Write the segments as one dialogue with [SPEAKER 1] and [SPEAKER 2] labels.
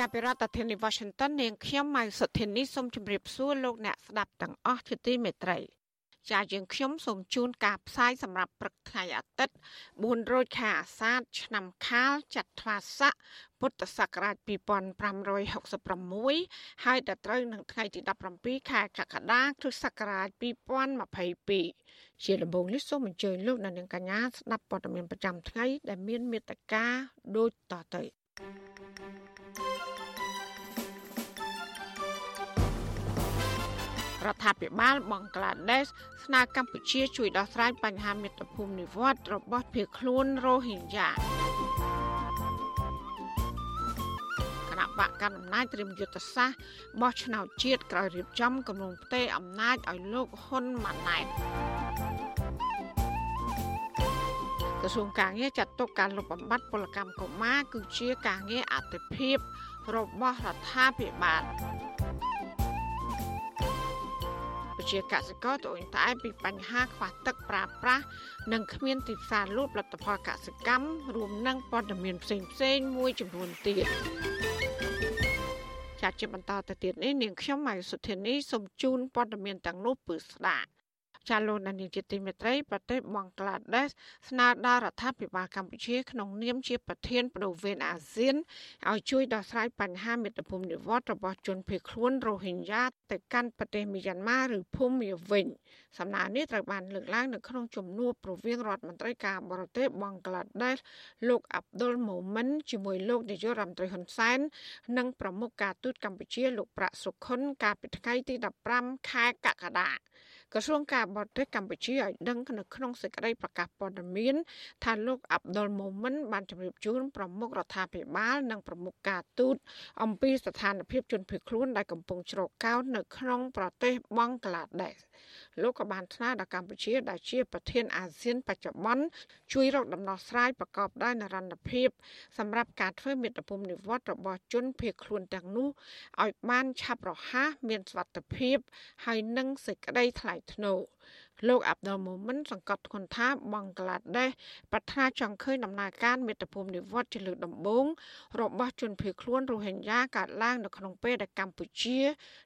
[SPEAKER 1] ចាប់ពីរដ្ឋធានី Washington នាងខ្ញុំម៉ៅសុធានីសូមជម្រាបសួរលោកអ្នកស្ដាប់ទាំងអស់ជាទីមេត្រីចាយើងខ្ញុំសូមជូនការផ្សាយសម្រាប់ព្រឹកថ្ងៃអាទិត្យ4រោចខែអាសាឍឆ្នាំខាលចត្វាស័កពុទ្ធសករាជ2566ហើយដល់ត្រូវនឹងថ្ងៃទី17ខែកក្កដាគ្រិស្តសករាជ2022ជាដំបូងនេះសូមអញ្ជើញលោកអ្នកនាងកញ្ញាស្ដាប់ព័ត៌មានប្រចាំថ្ងៃដែលមានមេត្តាដូចតទៅ thank you រដ្ឋាភិបាលបង់ក្លាដេសស្នើកម្ពុជាជួយដោះស្រាយបញ្ហាមាតុភូមិនិវត្តរបស់ភៀសខ្លួនរ៉ូហីញ៉ាគណៈបកកណ្ដាលអំណាចត្រៀមយុទ្ធសាស្ត្របោះឆ្នោតជាតិក្រោយរៀបចំគម្រោងផ្ទេរអំណាចឲ្យលោកហ៊ុនម៉ាណែត ក្រសួងការងារចាត់ទុកការលុបបំបាត់ពលកម្មកុមារគឺជាការងារអតិភិបរបស់រដ្ឋាភិបាលជាកសិករត្អូញត្អែពីបញ្ហាខ្វះទឹកប្រើប្រាស់និងគ្មានទីផ្សារលក់ផលិតផលកសិកម្មរួមនឹងព័ត៌មានផ្សេងផ្សេងមួយចំនួនទៀតចាត់ជាបន្តទៅទៀតនេះនាងខ្ញុំម៉ៃសុធានីសូមជូនព័ត៌មានទាំងនោះពឺស្ដាប់ ចាលោកនានីជាទីមេត្រីប្រទេសបង់ក្លាដេសស្នើដល់រដ្ឋាភិបាលកម្ពុជាក្នុងនាមជាប្រធានបដូវវេនអាស៊ានឲ្យជួយដោះស្រាយបញ្ហាមាតុភូមិនិវត្តរបស់ជនភៀសខ្លួនរ៉ូហិញ៉ាទៅកាន់ប្រទេសមីយ៉ាន់ម៉ាឬភូមាវិញសំណើនេះត្រូវបានលើកឡើងនៅក្នុងជំនួបប្រវៀងរដ្ឋមន្ត្រីការបរទេសបង់ក្លាដេសលោកអាប់ឌុលម៉ូមិន ជាមួយលោកនាយករដ្ឋមន្ត្រីហ៊ុនសែននិងប្រមុខការទូតកម្ពុជាលោកប្រាក់សុខុនកាលពីថ្ងៃទី15ខែកក្កដា ក្រសួងការបរទេសកម្ពុជាឲ្យដឹងនៅក្នុងសេចក្តីប្រកាសព័ត៌មាន ថាលោកអាប់ឌុលម៉ូមិនបានជម្រាបជូនប្រមុខរដ្ឋាភិបាល និងប្រមុខការទូតអំពីស្ថានភាពជនភៀសខ្លួនដែលកំពុងជ្រកកោននៅក្នុងប្រទេសបង់ក្លាដេសលោកក៏បានថ្លែងដល់កម្ពុជាដែលជាប្រធានអាស៊ានបច្ចុប្បន្នជួយរកដំណោះស្រាយប្រកបដោយនិរន្តរភាពសម្រាប់ការធ្វើមេត្តាភូមិនិវត្តរបស់ជនភៀសខ្លួនទាំងនោះឲ្យបានឆាប់រហ័សមានសុវត្ថិភាព ហើយនិងសេចក្តីថ្លៃថ្នូរលោកអាប់ដុលម៉ូមិនសង្កត់ធ្ងន់ថាបង់ក្លាដេសប្រាថ្នាចង់ឃើញដំណើរការមេត្តាភូមិនិវត្តជាលើកដំបូងរបស់ជនភៀសខ្លួនរ៉ូហិញ៉ាកើតឡើងនៅក្នុងពេលដែលកម្ពុជា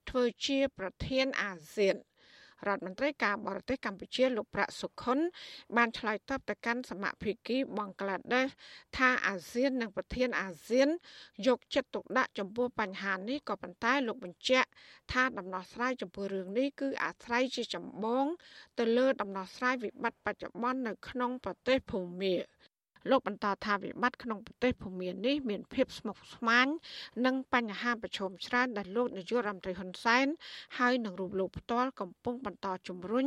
[SPEAKER 1] ធ្វើជាប្រធានអាស៊ាន រដ្ឋមន្ត្រីការបរទេសកម្ពុជាលោកប្រាក់សុខុន បានឆ្លើយតបទៅកាន់សមាភិកីបង់ក្លាដេសថាអាស៊ាននិងប្រធានអាស៊ាន យកចិត្តទុកដាក់ចំពោះបញ្ហានេះក៏ប៉ុន្តែលោកបញ្ជាក់ថាដំណោះស្រាយចំពោះរឿងនេះគឺអាស្រ័យជាចម្បង ទៅលើដំណោះស្រាយវិបត្តិបច្ចុប្បន្ននៅក្នុងប្រទេសភូមា លោកបន្តថាវិបត្តិក្នុងប្រទេសភូមានេះមានភាពស្មុគស្មាញនិងបញ្ហាប្រឈមច្រើនដែលលោកនាយករដ្ឋមន្ត្រីហ៊ុនសែនហើយនឹងរូបលោកផ្ទាល់កំពុងបន្តជំរុញ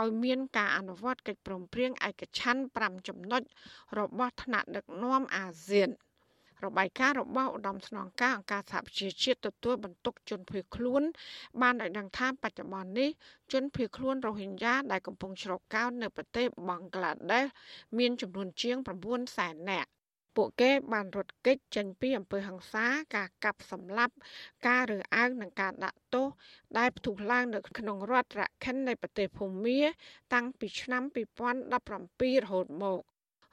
[SPEAKER 1] ឲ្យមានការអនុវត្តកិច្ចព្រមព្រៀងឯកច្ឆន្ទ5ចំណុចរបស់ថ្នាក់ដឹកនាំអាស៊ាន។ របាយការណ៍របស់ឧត្តមស្នងការអង្គការសហប្រជាជាតិទទួលបន្ទុកជនភៀសខ្លួន បានឲ្យដឹងថាបច្ចុប្បន្ននេះជនភៀសខ្លួនរ៉ូហិញ៉ាដែលកំពុងជ្រកកោននៅប្រទេសបង់ក្លាដេសមានចំនួនជាង9សែននាក់ពួកគេបានរត់គេចចេញពីអំពើហិង្សាការកាប់សម្លាប់ការរើសអើងនិងការដាក់ទោសដែលផ្ទុះឡើងនៅក្នុងរដ្ឋរខិននៃប្រទេសភូមា តាំងពីឆ្នាំ2017រហូតមក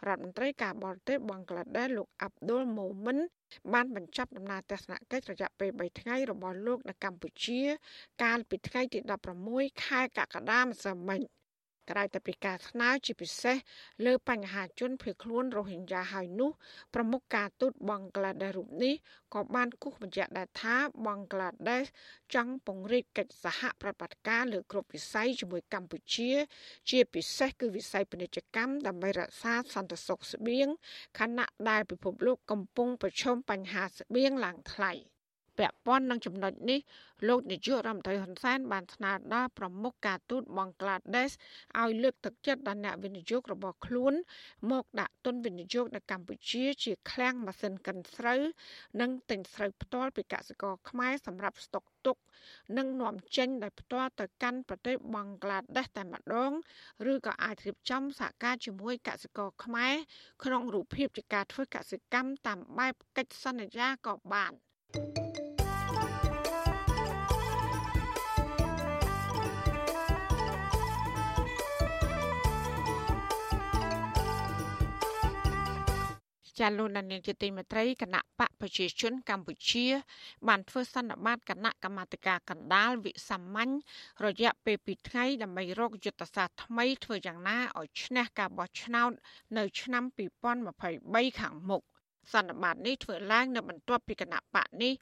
[SPEAKER 1] រដ្ឋមន្ត្រីការបរទេសបង់ក្លាដេសលោកអាប់ឌុលម៉ូមិន បានបញ្ចប់ដំណើរទស្សនកិច្ចរយៈពេល3ថ្ងៃរបស់លោកនៅកម្ពុជា កាលពីថ្ងៃទី16ខែកក្កដាម្សិលមិញ ក្រៅតែពីការស្នើជាពិសេសលើបញ្ហាជនភៀសខ្លួនរ៉ូហិញ៉ាហើយនោះប្រមុខការទូតបង់ក្លាដេសរូបនេះក៏បានគូសបញ្ជាក់ដែរថាបង់ក្លាដេសចង់ពង្រីកកិច្ចសហប្រតិបត្តិការលើគ្រប់វិស័យជាមួយកម្ពុជា ជាពិសេសគឺវិស័យពាណិជ្ជកម្មដើម្បីរក្សាសន្តិសុខស្បៀងខណៈដែលពិភពលោកកំពុងប្រឈមបញ្ហាស្បៀងឡើងថ្លៃ។ ពាក់ព័ន្ធនឹងចំណុចនេះលោកនាយករដ្ឋមន្ត្រីហ៊ុនសែនបានស្នើដល់ប្រមុខការទូតបង់ក្លាដេសឲ្យលើកទឹកចិត្តដល់អ្នកវិនិយោគរបស់ខ្លួន មកដាក់ទុនវិនិយោគនៅកម្ពុជាជាឃ្លាំងម៉ាស៊ីនកិនស្រូវនិងទិញស្រូវផ្ទាល់ពីកសិករខ្មែរសម្រាប់ស្តុកទុក និងនាំចេញដោយផ្ទាល់ទៅកាន់ប្រទេសបង់ក្លាដេសតែម្ដងឬក៏អាចរៀបចំសហការជាមួយកសិករខ្មែរក្នុងរូបភាពជាការធ្វើកសិកម្មតាមបែបកិច្ចសន្យាក៏បាន thank you ចាលោកដានៀងជាទីមេត្រីគណៈបកប្រជាជនកម្ពុជា បានធ្វើសន្និបាតគណៈកម្មាធិការកណ្ដាលវិសាមញ្ញរយៈពេល2ថ្ងៃដើម្បីរកយុទ្ធសាស្ត្រថ្មីធ្វើយ៉ាងណាឲ្យឈ្នះការបោះឆ្នោតនៅឆ្នាំ2023ខាងមុខសន្និបាតនេះធ្វើឡើងនៅបន្ទាប់ពីគណៈបកនេះ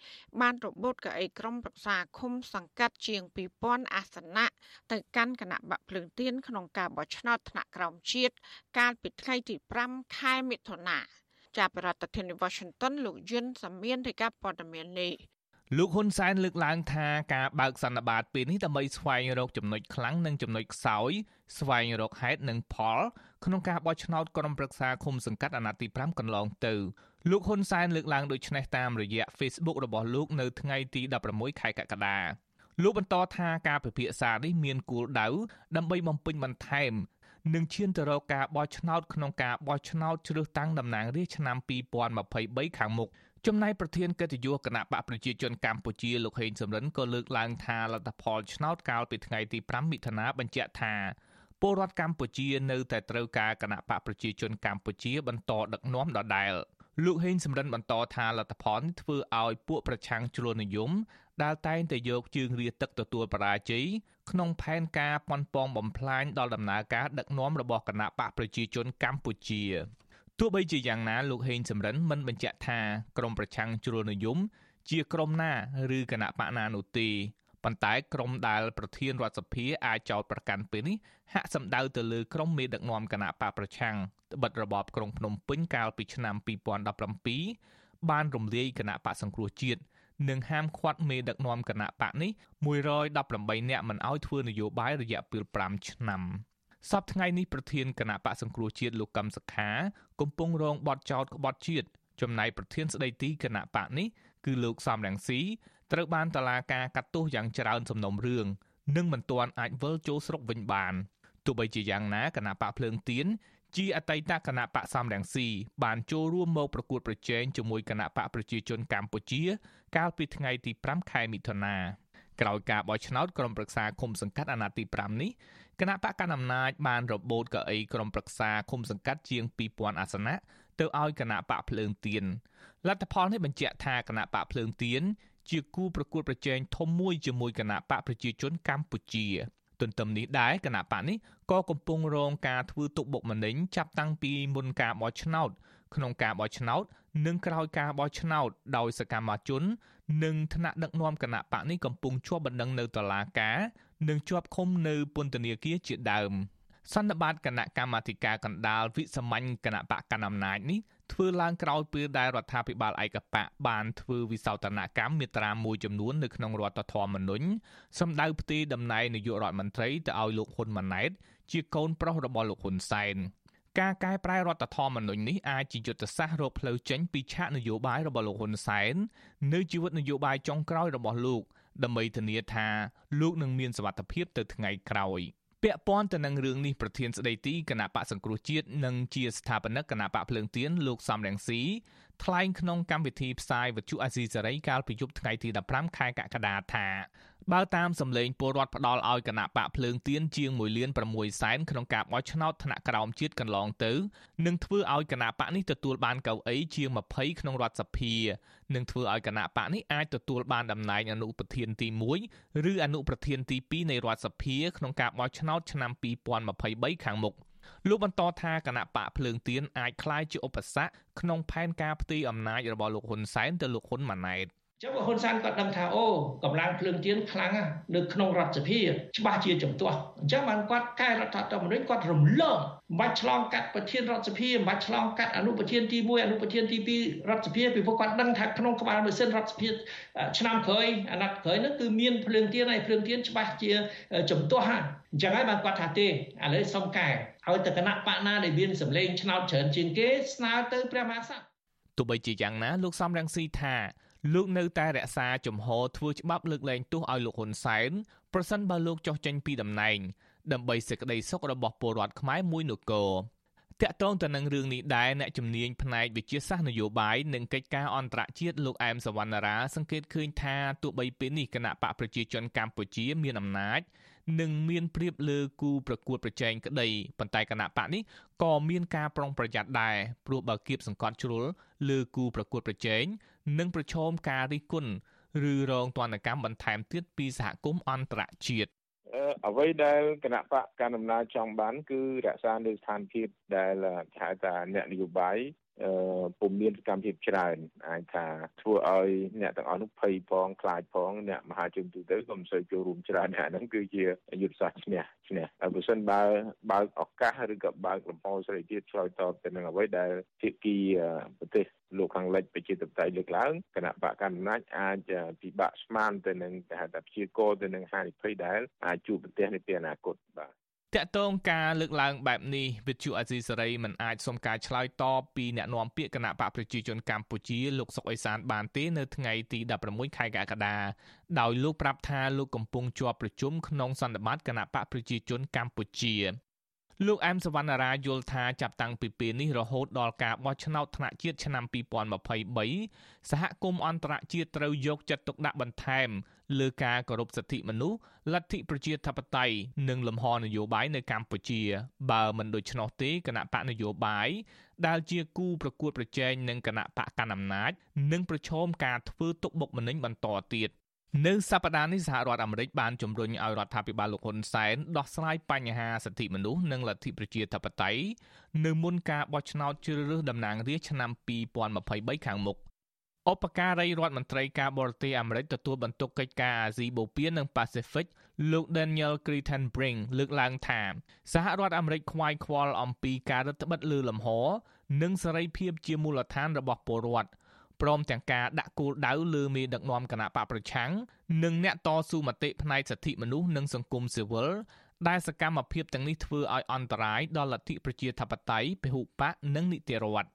[SPEAKER 1] បានរបូតកៅអីក្រុមប្រឹក្សាឃុំសង្កាត់ជាង2000អាសនៈទៅកាន់គណៈបកភ្លើងទៀនក្នុងការបោះឆ្នោតថ្នាក់ក្រោមជាតិកាលពីថ្ងៃទី5ខែមិថុនា ចាប់រដ្ឋធានី Washington លោកយុនសាមៀនរាយការណ៍ព័ត៌មាននេះ
[SPEAKER 2] លោកហ៊ុនសែនលើកឡើងថាការបើកសន្និបាតពេលនេះដើម្បីស្វែងរកចំណុចខ្លាំងនិងចំណុចខ្សោយស្វែងរកហេតុនិងផលក្នុងការបោះឆ្នោតក្រុមប្រឹក្សាឃុំសង្កាត់អាណត្តិទី5កន្លងទៅលោកហ៊ុនសែនលើកឡើងដូចនេះតាមរយៈ Facebook របស់លោកនៅថ្ងៃទី16ខែកក្កដាលោកបន្តថាការពិភាក្សានេះមានគោលដៅដើម្បីបំពេញបន្ថែម នឹងឈានទៅរកការបោះឆ្នោតក្នុងការបោះឆ្នោតជ្រើសតាំងតំណាងរាស្ត្រឆ្នាំ2023ខាងមុខចំណែកប្រធានកិត្តិយសគណៈបកប្រជាជនកម្ពុជាលោកហេងសំរិនក៏លើកឡើងថាលទ្ធផលឆ្នោតកាលពីថ្ងៃទី5មិថុនាបញ្ជាក់ថាពលរដ្ឋកម្ពុជានៅតែត្រូវការគណៈបកប្រជាជនកម្ពុជាបន្តដឹកនាំដដែលលោកហេងសំរិនបន្តថាលទ្ធផលនេះធ្វើឲ្យពួកប្រឆាំងជ្រុលនិយមដែលតែងតែយកជើងរាទឹកទទួលបរាជ័យ ក្នុងផែនការប៉ុនប៉ងបំផ្លាញដល់ដំណើរការដឹកនាំរបស់គណៈបកប្រជាជនកម្ពុជាទោះបីជាយ៉ាងណាលោកហេងសំរិនមិនបញ្ជាក់ថាក្រមប្រឆាំងជ្រុលនិយម ជាក្រមណាឬគណៈបកណានោះទេប៉ុន្តែក្រមដែលប្រធានរដ្ឋសភាអាចចោទប្រកាន់ពេលនេះហាក់សម្ដៅទៅលើក្រមមេដឹកនាំគណៈបកប្រឆាំងត្បិតរបបក្រុងភ្នំពេញកាលពីឆ្នាំ2017បានរំលាយគណៈបកសង្គ្រោះជាតិ និងហាមឃាត់មេដឹកនាំគណៈបកនេះ118នាក់មិនឲ្យធ្វើនយោបាយរយៈពេល5ឆ្នាំសប្តាហ៍ថ្ងៃនេះប្រធានគណៈបកសង្គ្រោះជាតិលោកកឹមសុខា កំពុងរងបទចោទក្បត់ជាតិចំណែកប្រធានស្ដីទីគណៈបកនេះគឺលោកសំរងស៊ីត្រូវបានតឡាការកាត់ទោសយ៉ាងច្រើនសំណុំរឿងនិងមិនទាន់អាចវិលចូលស្រុកវិញបានទោះបីជាយ៉ាងណាគណៈបកភ្លើងទៀន ជាអតីតគណៈបកសំរងស៊ីបានចូលរួមមកប្រកួតប្រជែងជាមួយគណៈបកប្រជាជនកម្ពុជា កាលពីថ្ងៃទី5ខែមិថុនាក្រោយការបោះឆ្នោតក្រុមប្រឹក្សាឃុំសង្កាត់អាណត្តិទី5នេះគណៈបកកណ្ដាលអំណាចបានរបូតកៅអីក្រុមប្រឹក្សាឃុំសង្កាត់ជាង2000អាសនៈទៅឲ្យគណៈបកភ្លើងទៀនលទ្ធផលនេះបញ្ជាក់ថាគណៈបកភ្លើងទៀនជាគូប្រកួតប្រជែងធំមួយជាមួយគណៈបកប្រជាជនកម្ពុជា ទន្ទឹមនេះដែរគណៈបកនេះ ក៏កំពុងរងការធ្វើទុកបុកម្នេញចាប់តាំងពីមុនការបោះឆ្នោត ក្នុងការបោះឆ្នោត និងក្រោយការបោះឆ្នោត ដោយសកម្មជន និងថ្នាក់ដឹកនាំគណៈបកនេះកំពុងជាប់បណ្ដឹងនៅតុលាការនិងជាប់ឃុំនៅពន្ធនាគារជាដើមសន្និបាតគណៈកម្មាធិការកណ្ដាលវិសាមញ្ញគណៈបកកណ្ដាលអំណាចនេះធ្វើឡើងក្រោយពេលដែលរដ្ឋាភិបាលឯកបកបានធ្វើវិសោធនកម្មមាត្រាមួយចំនួននៅក្នុងរដ្ឋធម្មនុញ្ញសម្ដៅផ្ទេរតំណែងនាយករដ្ឋមន្ត្រីទៅឲ្យលោកហ៊ុនម៉ាណែត ជាកូនប្រុសរបស់លោកហ៊ុនសែនការកែប្រែរដ្ឋធម្មនុញ្ញនេះអាចជាយុទ្ធសាស្ត្ររកផ្លូវចេញពីឆាកនយោបាយរបស់លោកហ៊ុនសែននៅជីវិតនយោបាយចុងក្រោយរបស់លោកដើម្បីធានាថាលោកនឹងមានសុវត្ថិភាពទៅថ្ងៃក្រោយ។ពាក់ព័ន្ធទៅនឹងរឿងនេះប្រធានស្ដីទីគណៈបកសង្គ្រោះជាតិនិងជាស្ថាបនិកគណៈបកភ្លើងទៀនលោកសំរងស៊ី ថ្លែងក្នុងកម្មវិធីផ្សាយវិទ្យុអាស៊ីសេរីកាលពីយប់ថ្ងៃទី15ខែកក្កដាថាបើតាមសម្លេងពលរដ្ឋផ្ដាល់ឲ្យគណៈបកភ្លើងទៀនជាង1លាន6សែនក្នុងការបោះឆ្នោតថ្នាក់ក្រោមជាតិកន្លងទៅនឹងធ្វើឲ្យគណៈបកនេះទទួលបានកៅអីជាង20ក្នុងរដ្ឋសភានឹងធ្វើឲ្យគណៈបកនេះអាចទទួលបានតំណែងអនុប្រធានទី1ឬអនុប្រធានទី2នៃរដ្ឋសភាក្នុងការបោះឆ្នោតឆ្នាំ2023ខាងមុខ លោកបន្តថាគណៈបកភ្លើងទៀនអាចក្លាយជាឧបសគ្គក្នុងផែនការផ្ទេរអំណាចរបស់លោកហ៊ុនសែនទៅលោកហ៊ុនម៉ាណែត
[SPEAKER 3] ចឹងហ៊ុនសែនគាត់ដឹងថាអូកម្លាំងភ្លើងទៀនខ្លាំងនៅក្នុងរដ្ឋសភាច្បាស់ជាចំទាស់អញ្ចឹងបានគាត់កែរដ្ឋធម្មនុញ្ញគាត់រំលងមិនបាច់ឆ្លងកាត់ប្រធានរដ្ឋសភាមិនបាច់ឆ្លងកាត់អនុប្រធានទី1អនុប្រធានទី2រដ្ឋសភាពីព្រោះគាត់ដឹងថាក្នុងក្បាលម៉ាស៊ីនរដ្ឋសភាឆ្នាំក្រោយអាណត្តិក្រោយនោះគឺមានភ្លើងទៀនហើយភ្លើងទៀនច្បាស់ជាចំទាស់ហើយអញ្ចឹងហើយបានគាត់ថាទេឥឡូវសុំកែឲ្យទៅគណៈបកណាដែលមានសម្លេងឆ្នោតច្រើនជាងគេស្នើទៅព្រះមហាក្សត្រ
[SPEAKER 2] ទោះបីជាយ៉ាងណាលោកសំរងស៊ីថា លោកនៅតែរក្សាជំហរធ្វើច្បាប់លើកលែងទោសឲ្យលោកហ៊ុនសែនប្រសិនបើលោកចោះចេញពីតំណែងដើម្បីសេចក្តីសុខរបស់ពលរដ្ឋខ្មែរមួយនគរតាក់ទងទៅនឹងរឿងនេះដែរអ្នកជំនាញផ្នែកវិទ្យាសាស្ត្រនយោបាយនិងកិច្ចការអន្តរជាតិលោកអែមសវណ្ណារាសង្កេតឃើញថាទោះបីពេលនេះគណៈបកប្រជាជនកម្ពុជាមានអំណាចនិងមានព្រៀបលើគូប្រកួតប្រជែងក្តីប៉ុន្តែគណៈបកនេះក៏មានការប្រុងប្រយ័ត្នដែរព្រោះបើគៀបសង្កត់ជ្រុលលើគូប្រកួតប្រជែង និងប្រឈមការរិះគន់ឬរងទណ្ឌកម្មបន្ថែមទៀតពីសហគមន៍អន្តរជាតិ
[SPEAKER 4] អ្វីដែលគណៈបកកណ្ដាលអំណាចចង់បាន គឺរក្សានៅស្ថានភាពដែលហៅថាអ្នកនយោបាយអឺ ពុំមានសកម្មភាពច្រើនអាចថាធ្វើឲ្យអ្នកទាំងអស់នោះភ័យផងខ្លាចផងអ្នកមហាជនទូទៅក៏មិនសូវចូលរួមច្រើនអាហ្នឹងគឺជាយុទ្ធសាស្ត្រឈ្នះឈ្នះហើយបើសិនបើបើកឱកាសឬក៏បើកលំហសេរីភាពឆ្លើយតបទៅនឹងអ្វីដែលភាគីប្រទេសលោកខាងលិចប្រជាធិបតេយ្យលើកឡើងគណៈបកកណ្ដាលអំណាចអាចពិបាកស្មានទៅនឹងគេហៅថាព្យាករទៅនឹងហានិភ័យដែលអាចជួបប្រទេសនៅពេលអនាគតបាទ
[SPEAKER 2] តកតងការលើកឡើងបែបនេះវិទ្យុអាស៊ីសេរីមិនអាចសុំការឆ្លើយតបពីអ្នកនាំពាក្យគណៈបកប្រជាជនកម្ពុជាលោកសុកអេសានបានទេនៅថ្ងៃទី16ខែកក្កដាដោយលោកប្រាប់ថាលោកកំពុងជាប់ប្រជុំក្នុងសន្និបាតគណៈបកប្រជាជនកម្ពុជា លោកអែមសវណ្ណារាយល់ថាចាប់តាំងពីពេលនេះរហូតដល់ការបោះឆ្នោតថ្នាក់ជាតិឆ្នាំ2023សហគមន៍អន្តរជាតិត្រូវយកចិត្តទុកដាក់បន្ថែមលើការគោរពសិទ្ធិមនុស្សលទ្ធិប្រជាធិបតេយ្យនិងលំហនយោបាយនៅកម្ពុជា បើមិនដូច្នោះទេគណៈបកនយោបាយដែលជាគូប្រកួតប្រជែងនឹងគណៈបកកណ្ដាលអំណាចនឹងប្រឈមការធ្វើទុកបុកម្នេញបន្តទៀត នៅសប្តាហ៍នេះសហរដ្ឋអាមេរិកបានជំរុញឲ្យរដ្ឋាភិបាលលោកហ៊ុនសែនដោះស្រាយបញ្ហាសិទ្ធិមនុស្សនិងលទ្ធិប្រជាធិបតេយ្យនៅមុនការបោះឆ្នោតជ្រើសរើសតំណាងរាស្ត្រឆ្នាំ2023ខាងមុខឧបការីរដ្ឋមន្ត្រីការបរទេសអាមេរិកទទួលបន្ទុកកិច្ចការអាស៊ីបូព៌ានិងប៉ាស៊ីហ្វិកលោក Daniel Crittenbrink លើកឡើងថាសហរដ្ឋអាមេរិកខ្វាយខ្វល់អំពីការរដ្ឋបិទលើលំហ និងសេរីភាពជាមូលដ្ឋានរបស់ពលរដ្ឋ ព្រមទាំងការដាក់គោលដៅលើមេដឹកនាំគណៈបកប្រឆាំងនិងអ្នកតស៊ូមតិផ្នែកសិទ្ធិមនុស្សនិងសង្គមស៊ីវិលដែលសកម្មភាពទាំងនេះធ្វើឲ្យអន្តរាយដល់លទ្ធិប្រជាធិបតេយ្យពហុបកនិងនីតិរដ្ឋ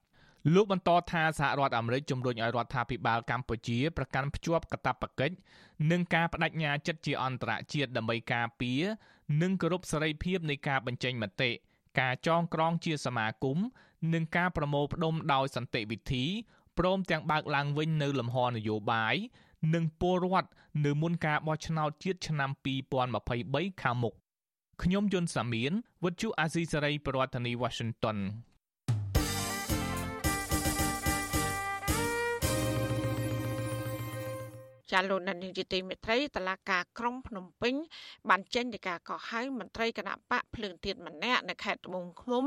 [SPEAKER 2] លោកបន្តថាសហរដ្ឋអាមេរិកជំរុញឲ្យរដ្ឋាភិបាលកម្ពុជាប្រកាន់ភ្ជាប់កាតព្វកិច្ចនិងការបដិញ្ញាចិត្តជាអន្តរជាតិដើម្បីការពារនិងគោរពសេរីភាពនៃការបញ្ចេញមតិការចងក្រងជាសមាគមនិងការប្រមូលផ្ដុំដោយសន្តិវិធី ព្រមទាំងបើកឡើងវិញនៅលំហនយោបាយនិងពលរដ្ឋនៅមុនការបោះឆ្នោតជាតិឆ្នាំ2023ខាងមុខខ្ញុំយុនសាមៀនវិទ្យុអាស៊ីសេរីប្រធានាធិបតី Washington
[SPEAKER 1] ចាលោកនានីជាទីមេត្រីតឡាការក្រុងភ្នំពេញ បានចេញដីកាកោះហៅមន្ត្រីគណៈបកភ្លើងទៀតម្នាក់នៅខេត្តត្បូងឃ្មុំ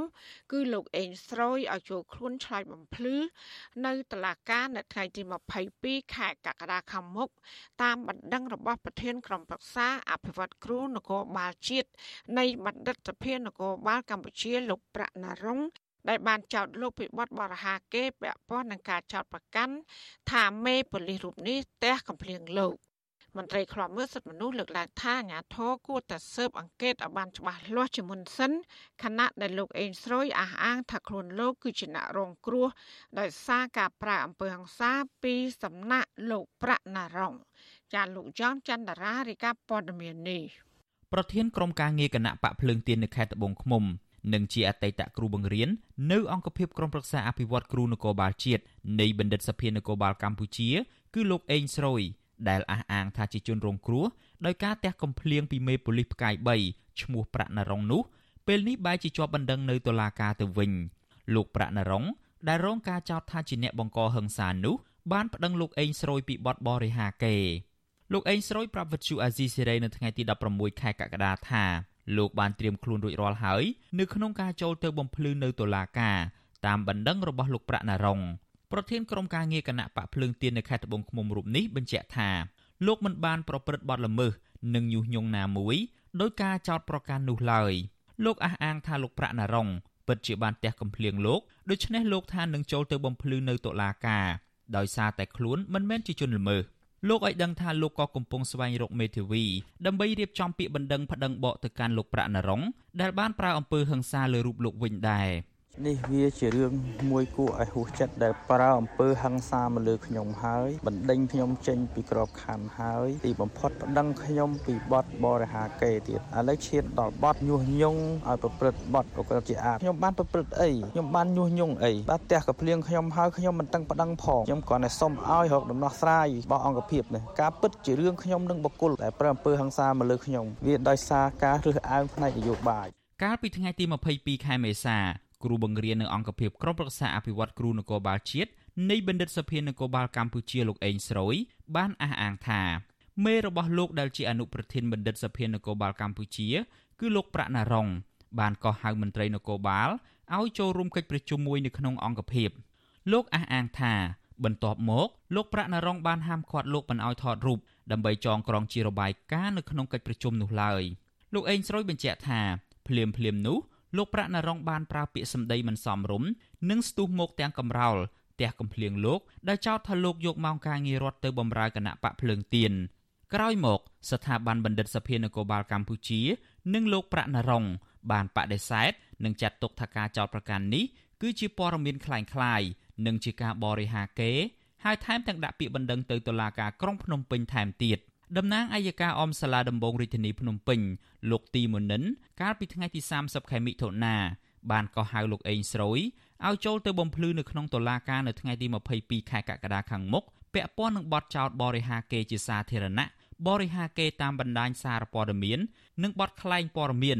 [SPEAKER 1] គឺលោកអេងស្រួយឲ្យចូលខ្លួនឆ្លើយបំភ្លឺនៅតឡាការនៅថ្ងៃទី22ខែកក្កដាខាងមុខតាមបណ្ដឹងរបស់ប្រធានក្រុមប្រឹក្សាអភិវឌ្ឍគ្រូនគរបាលជាតិនៃបណ្ឌិតសភានគរបាលកម្ពុជាលោកប្រាក់ណារុង ដែលបានចោទលោកពីបទបរហាគេពាក់ព័ន្ធនឹងការចោទប្រកាន់ថាមេប៉ូលីសរូបនេះទះកំភ្លៀងលោកមន្ត្រីខ្លាមើលសិទ្ធិមនុស្សលើកឡើងថាអាញាធរគួរតែស៊ើបអង្កេតឲ្យបានច្បាស់លាស់ជាមុនសិនខណៈដែលលោកអេងស្រួយអះអាងថាខ្លួនលោកគឺជាអ្នករងគ្រោះដោយសារការប្រាអំពើហិង្សាពីសំណាក់លោកប្រាក់ណារងចាលោកយ៉ងច័ន្ទរារាយការណ៍ព័ត៌មាននេះ
[SPEAKER 5] ប្រធានក្រុមការងារគណៈបកភ្លើងទៀននៅខេត្តត្បូងឃ្មុំ និងជាអតីតគ្រូបង្រៀននៅអង្គភាពក្រុមប្រឹក្សាអភិវឌ្ឍគ្រូនគរបាលជាតិនៃបណ្ឌិតសភានគរបាលកម្ពុជា គឺលោកអេងស្រួយដែលអះអាងថាជាជនរងគ្រោះដោយការទះកំភ្លៀងពីមេប៉ូលីសផ្កាយ3ឈ្មោះប្រាក់ណរងនោះពេលនេះបែរជាជាប់បណ្ដឹងនៅតុលាការទៅវិញលោកប្រាក់ណរងដែលរងការចោទថាជាអ្នកបង្កហិង្សានោះបានប្តឹងលោកអេងស្រួយពីបទបរិហាកេលោកអេងស្រួយប្រាប់វិទ្យុអាស៊ីសេរីនៅថ្ងៃទី16ខែកក្កដាថា លោកបានត្រៀមខ្លួនរួចរាល់ហើយនៅក្នុងការចូលទៅបំភ្លឺនៅតុលាការតាមបណ្ដឹងរបស់លោកប្រាក់ណារងប្រធានក្រុមការងារគណៈបកភ្លើងទៀននៅខេត្តត្បូងឃ្មុំរូបនេះបញ្ជាក់ថាលោកមិនបានប្រព្រឹត្តបទល្មើសនិងញុះញង់ណាមួយដោយការចោទប្រកាន់នោះឡើយលោកអះអាងថាលោកប្រាក់ណារងពិតជាបានទះកំភ្លៀងលោកដូច្នេះលោកថានឹងចូលទៅបំភ្លឺនៅតុលាការដោយសារតែខ្លួនមិនមែនជាជនល្មើស លោកឲ្យដឹងថាលោកក៏កំពុងស្វែងរកមេធាវីដើម្បីរៀបចំពាក្យបណ្ដឹងប្តឹងបកទៅកាន់លោកប្រាក់ណរងដែលបានប្រើអំពើហិង្សាលើរូបលោកវិញដែរ។
[SPEAKER 6] នេះវាជារឿងមួយគួរឲ្យហួសចិត្តដែលប្រើអំពើហិង្សាមកលើខ្ញុំហើយបណ្ដេញខ្ញុំចេញពីក្របខ័ណ្ឌហើយទីបំផុតប្តឹងខ្ញុំពីបទបរិហាកេទៀតឥឡូវឈានដល់បទញុះញង់ឲ្យប្រព្រឹត្តបទប្រកបជាអាតខ្ញុំបានប្រព្រឹត្តអីខ្ញុំបានញុះញង់អីបាទផ្ទះក៏ភ្លៀងខ្ញុំហើយខ្ញុំមិនតឹងប្តឹងផងខ្ញុំគ្រាន់តែសុំឲ្យរកដំណោះស្រាយរបស់អង្គភាពនេះការពិតជារឿងខ្ញុំនិងបកគលតែប្រើអំពើហិង្សាមកលើខ្ញុំវាដោយសារការរើសអើងផ្នែកនយោបាយ
[SPEAKER 5] កាលពីថ្ងៃទី22ខែមេសា គ្រូបង្រៀននៅអង្គភាពក្រុមប្រឹក្សាអភិវឌ្ឍគ្រូនគរបាលជាតិនៃបណ្ឌិតសភានគរបាលកម្ពុជាលោកអេងស្រួយបានអះអាងថាមេរបស់លោកដែលជាអនុប្រធានបណ្ឌិតសភានគរបាលកម្ពុជា គឺលោកប្រាក់ណារងបានកោះហៅមន្ត្រីនគរបាលឲ្យចូលរួមកិច្ចប្រជុំមួយនៅក្នុងអង្គភាពលោកអះអាងថាបន្ទាប់មកលោកប្រាក់ណារងបានហាមឃាត់លោកមិនឲ្យថតរូបដើម្បីចងក្រងជារបាយការណ៍នៅក្នុងកិច្ចប្រជុំនោះឡើយលោកអេងស្រួយបញ្ជាក់ថាភ្លាមភ្លាមនោះ លោកប្រាក់ណរងបានប្រើពាក្យសម្ដីមិនសមរម្យនិងស្ទុះមុខទាំងកំរោលផ្ទះកំភ្លៀងលោកដែលចោទថាលោកយកម៉ោងការងាររដ្ឋទៅបម្រើគណៈបកភ្លើងទៀនក្រោយមក ស្ថាប័នបណ្ឌិតសភានគរបាលកម្ពុជា និងលោកប្រាក់ណរងបានបដិសេធនិងចាត់ទុកថាការចោទប្រកាន់នេះគឺជាព័ត៌មានคล้ายៗនិងជាការបរិហាកេហើយថែមទាំងដាក់ពាក្យបណ្ដឹងទៅតុលាការក្រុងភ្នំពេញថែមទៀត។ តំណាងអัยការអមសាលាដំបងរាជធានីភ្នំពេញលោកទីមុនិន កាលពីថ្ងៃទី30ខែមិថុនាបានកោះហៅលោកអេងស្រួយឲ្យចូលទៅបំភ្លឺនៅក្នុងតុលាការនៅថ្ងៃទី22ខែកក្កដាខាងមុខពាក់ព័ន្ធនឹងបទចោទបរិហាកេជាសាធារណៈបរិហាកេតាមបណ្ដាញសារព័ត៌មាន និងបទក្លែងព័ត៌មាន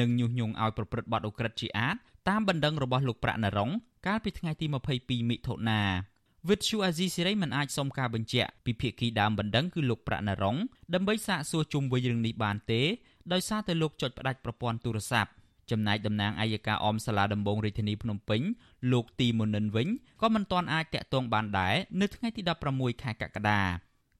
[SPEAKER 5] និងញុះញង់ឲ្យប្រព្រឹត្តបទឧក្រិដ្ឋជាអាតតាមបណ្ដឹងរបស់លោកប្រាក់ណរងកាលពីថ្ងៃទី22មិថុនា វិទ្យុអាស៊ីសេរីមិនអាចសុំការបញ្ជាក់ពីភាគីដើមបណ្ដឹងគឺលោកប្រាក់ណរងដើម្បីសាកសួរជុំវិញរឿងនេះបានទេដោយសារតែលោកចុចផ្ដាច់ប្រព័ន្ធទូរស័ព្ទចំណែកតំណាងអัยការអមសាលាដំបងរាជធានីភ្នំពេញលោកទីមុនិនវិញក៏មិនទាន់អាចតាក់ទងបានដែរនៅថ្ងៃទី16ខែកក្កដា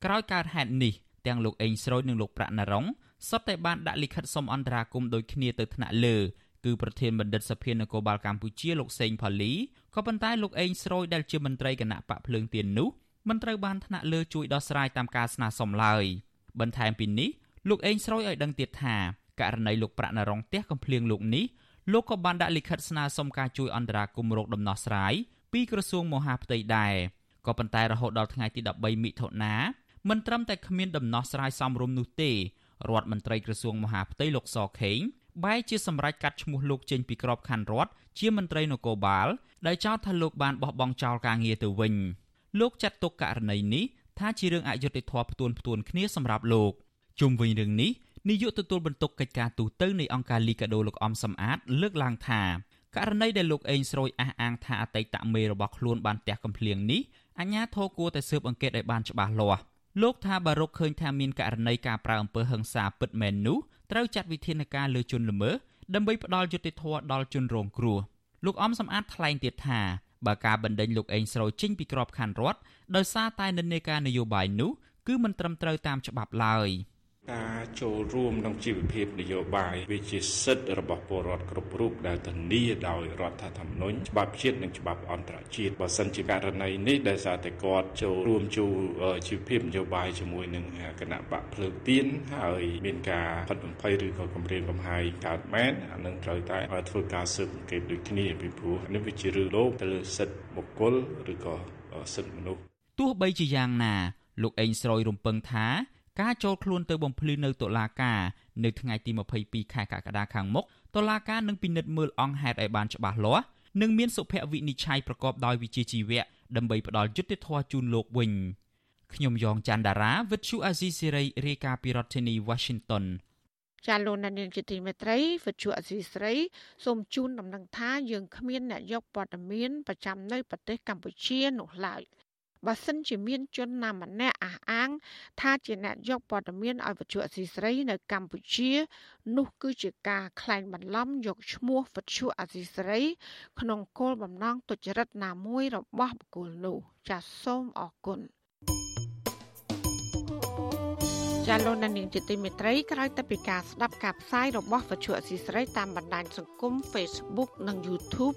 [SPEAKER 5] ក្រោយកើតហេតុនេះទាំងលោកអេងស្រួយនិងលោកប្រាក់ណរងសុទ្ធតែបានដាក់លិខិតសុំអន្តរាគមន៍ដូចគ្នាទៅថ្នាក់លើគឺប្រធានបណ្ឌិតសភានគរបាលកម្ពុជាលោកសេងផាលី ក៏ប៉ុន្តែលោកអេងស្រួយដែលជាមន្ត្រីគណៈបកភ្លើងទៀននោះមិនត្រូវបានថ្នាក់លើជួយដោះស្រាយតាមការស្នើសុំឡើយបន្ថែមពីនេះលោកអេងស្រួយឲ្យដឹងទៀតថាករណីលោកប្រាក់ណរងផ្ទះកំភ្លៀងលោកនេះលោកក៏បានដាក់លិខិតស្នើសុំការជួយអន្តរាគមន៍រោគដំណោះស្រាយពីក្រសួងមហាផ្ទៃដែរក៏ប៉ុន្តែរហូតដល់ថ្ងៃទី13មិថុនាមិនត្រឹមតែគ្មានដំណោះស្រាយសមរម្យនោះទេរដ្ឋមន្ត្រីក្រសួងមហាផ្ទៃលោកសខេង បែរជាសម្រេចកាត់ឈ្មោះលោកចេញពីក្របខ័ណ្ឌរដ្ឋជាមន្ត្រីនគរបាលដោយចោទថាលោកបានបោះបង់ចោលការងារទៅវិញលោកចាត់ទុកករណីនេះថាជារឿងអយុត្តិធម៌ផ្ទួនផ្ទួនគ្នាសម្រាប់លោកជុំវិញរឿងនេះនាយកទទួលបន្ទុកកិច្ចការទូតទៅនៃអង្គការលីកាដូលោកអំសំអាត លើកឡើងថាករណីដែលលោកអេងស្រួយអះអាងថាអតីតមេរបស់ខ្លួនបានទះកំភ្លៀងនេះអញ្ញាធរគួរតែស៊ើបអង្កេតឲ្យបានច្បាស់លាស់លោកថាបើរកឃើញថាមានករណីការប្រើអំពើហិង្សាពិតមែននោះ ត្រូវចាត់វិធានការលើជនល្មើសដើម្បីផ្ដល់យុត្តិធម៌ដល់ជនរងគ្រោះលោកអំសំអាតថ្លែងទៀតថាបើការបណ្ដេញលោកអេងស្រូវចេញពីក្របខ័ណ្ឌរដ្ឋដោយសារតែនិន្នាការនយោបាយនោះគឺមិនត្រឹមត្រូវតាមច្បាប់ឡើយ។
[SPEAKER 7] ការចូលរួមក្នុងជីវភាពនយោបាយវាជាសិទ្ធិរបស់ពលរដ្ឋគ្រប់រូបដែលធានាដោយរដ្ឋធម្មនុញ្ញច្បាប់ជាតិនិងច្បាប់អន្តរជាតិបើសិនជាករណីនេះដែលសារតែគាត់ចូលរួមចូលជីវភាពនយោបាយជាមួយនឹងគណៈបកភ្លើងទៀនហើយមានការផិតបំភ័យឬក៏គម្រាមកំហែងកើតមែនអានឹងត្រូវតែធ្វើការស៊ើបអង្កេតដូចគ្នាពីព្រោះនេះវាជារឿងលោកទៅលើសិទ្ធិបុគ្គលឬក៏សិទ្ធិមនុស្ស
[SPEAKER 5] ទោះបីជាយ៉ាងណាលោកអេងស្រួយរំពឹងថា ការចូលខ្លួនទៅបំភ្លឺនៅតុលាការនៅថ្ងៃទី22ខែកក្កដាខាងមុខតុលាការនឹងពិនិត្យមើលអង្គហេតុឲ្យបានច្បាស់លាស់និងមានសុភវិនិច្ឆ័យប្រកបដោយវិជ្ជាជីវៈដើម្បីផ្ដល់យុត្តិធម៌ជូនលោកវិញខ្ញុំយ៉ងច័ន្ទដារាវិទ្យុអាស៊ីសេរីរាយការណ៍ពីរដ្ឋធានី Washington
[SPEAKER 1] ចាលោកនានីជាទីមេត្រីវិទ្យុអសីស្រីសូមជូនដំណឹងថាយើងគ្មានអ្នកយកព័ត៌មានប្រចាំនៅប្រទេសកម្ពុជានោះឡើយ បើសិនជាមានជនណាម្នាក់អះអាង ថាជាអ្នកយកព័ត៌មានឲ្យវិទ្យុអសីស្រីនៅកម្ពុជា នោះគឺជាការក្លែងបន្លំយកឈ្មោះវិទ្យុអសីស្រី ក្នុងគោលបំណងទុច្ចរិតណាមួយរបស់បុគ្គលនោះចាសសូមអរគុណចាលោកនាងជាទីមេត្រីក្រោយទៅពីការស្ដាប់ការផ្សាយរបស់វិទ្យុអសីស្រីតាមបណ្ដាញសង្គម Facebook និង YouTube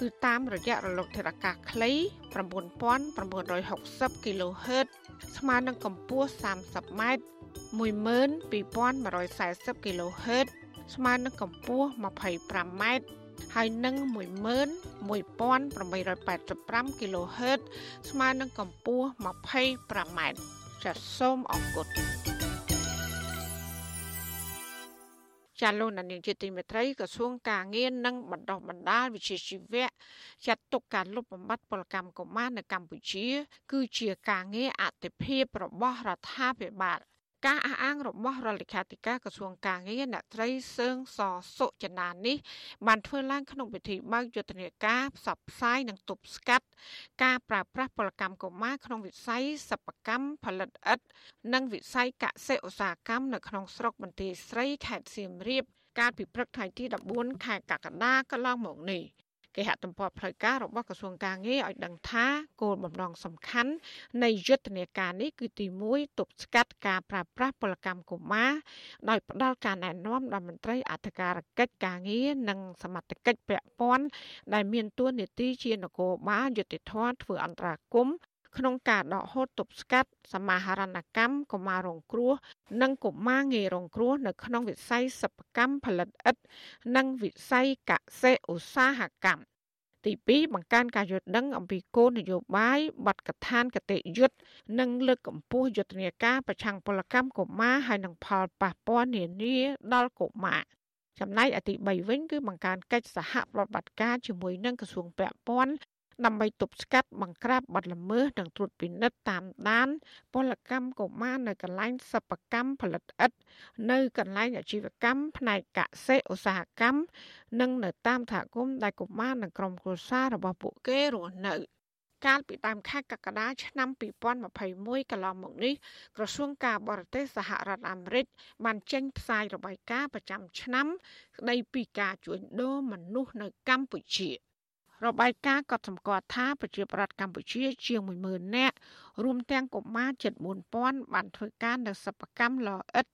[SPEAKER 1] គឺតាមរយៈរលកធាតុអាកាសខ្លី9960 kHz ស្មើនឹងកម្ពស់ 30m 12140 kHz ស្មើនឹងកម្ពស់ 25m ហើយនឹង11885 kHz ស្មើនឹងកម្ពស់ 25m ចាសសូមអរគុណ ចាលោកនាយកជាទីមេត្រីក្រសួងការងារនិងបណ្ដុះបណ្ដាលវិជ្ជាជីវៈចាត់ទុកការលុបបំបាត់ពលកម្មកុមារនៅកម្ពុជា គឺជាការងារអតិភិបរបស់រដ្ឋាភិបាល ការអះអាងរបស់រដ្ឋលេខាធិការក្រសួងការងារអ្នកត្រីសឿងសសុចនានេះបានធ្វើឡើងក្នុងពិធីបើកយុទ្ធនាការផ្សព្វផ្សាយនិងទប់ស្កាត់ការប្រើប្រាស់ពលកម្មកុមារក្នុងវិស័យសិប្បកម្មផលិតឥដ្ឋនិងវិស័យកសិឧស្សាហកម្មនៅក្នុងស្រុកបន្ទាយស្រីខេត្តសៀមរាបកាលពីព្រឹកថ្ងៃទី14ខែកក្កដាកន្លងមកនេះ គេហទំព័រផ្លូវការរបស់ក្រសួងការងារឲ្យដឹងថាគោលបំណងសំខាន់នៃយុទ្ធនាការនេះគឺទី1ទប់ស្កាត់ការប្រើប្រាស់ពលកម្មកុមារដោយផ្ដល់ការណែនាំដល់មន្ត្រីអធិការកិច្ចការងារនិងសមត្ថកិច្ចពាក់ព័ន្ធដែលមានតួនាទីជានគរបាលយុតិធធធ្វើអន្តរាគម ក្នុងការដកហូតទប់ស្កាត់សមាហរណកម្មកុមាររងគ្រោះ និងកុមារងាយរងគ្រោះនៅក្នុងវិស័យសិប្បកម្មផលិតឥដ្ឋនិងវិស័យកសិឧស្សាហកម្មទី2បង្កើនការយល់ដឹងអំពីគោលនយោបាយបទកថានកតិយុត្តនិងលើកកម្ពស់យុទ្ធនាការប្រឆាំងពលកម្មកុមារហើយនឹងផលប៉ះពាល់នានាដល់កុមារចំណែកអតិ3វិញគឺបង្កើនកិច្ចសហប្រតិបត្តិការជាមួយនឹងក្រសួងពាក់ព័ន្ធ ដើម្បីទប់ស្កាត់បង្ក្រាបបទល្មើសនិងត្រួតពិនិត្យតាមដាន ពលកម្មកុមារនៅកន្លែងសិប្បកម្មផលិតឥដ្ឋនៅកន្លែងអាជីវកម្មផ្នែកកសិឧស្សាហកម្មនិងនៅតាមសហគមន៍ដែលកុមារនិងក្រុមគ្រួសាររបស់ពួកគេរស់នៅកាលពីដើមខែកក្កដាឆ្នាំ2021កន្លងមកនេះក្រសួងការបរទេសសហរដ្ឋអាមេរិកបានចេញផ្សាយរបាយការណ៍ប្រចាំឆ្នាំ ស្ដីពីការជួញដូរមនុស្សនៅកម្ពុជា។ របាយការណ៍ក៏សម្គាល់ថាប្រជាប្រដ្ឋកម្ពុជាជាង10000នាក់រួមទាំងកុមារជិត4000បានធ្វើការនៅសិប្បកម្មលអិត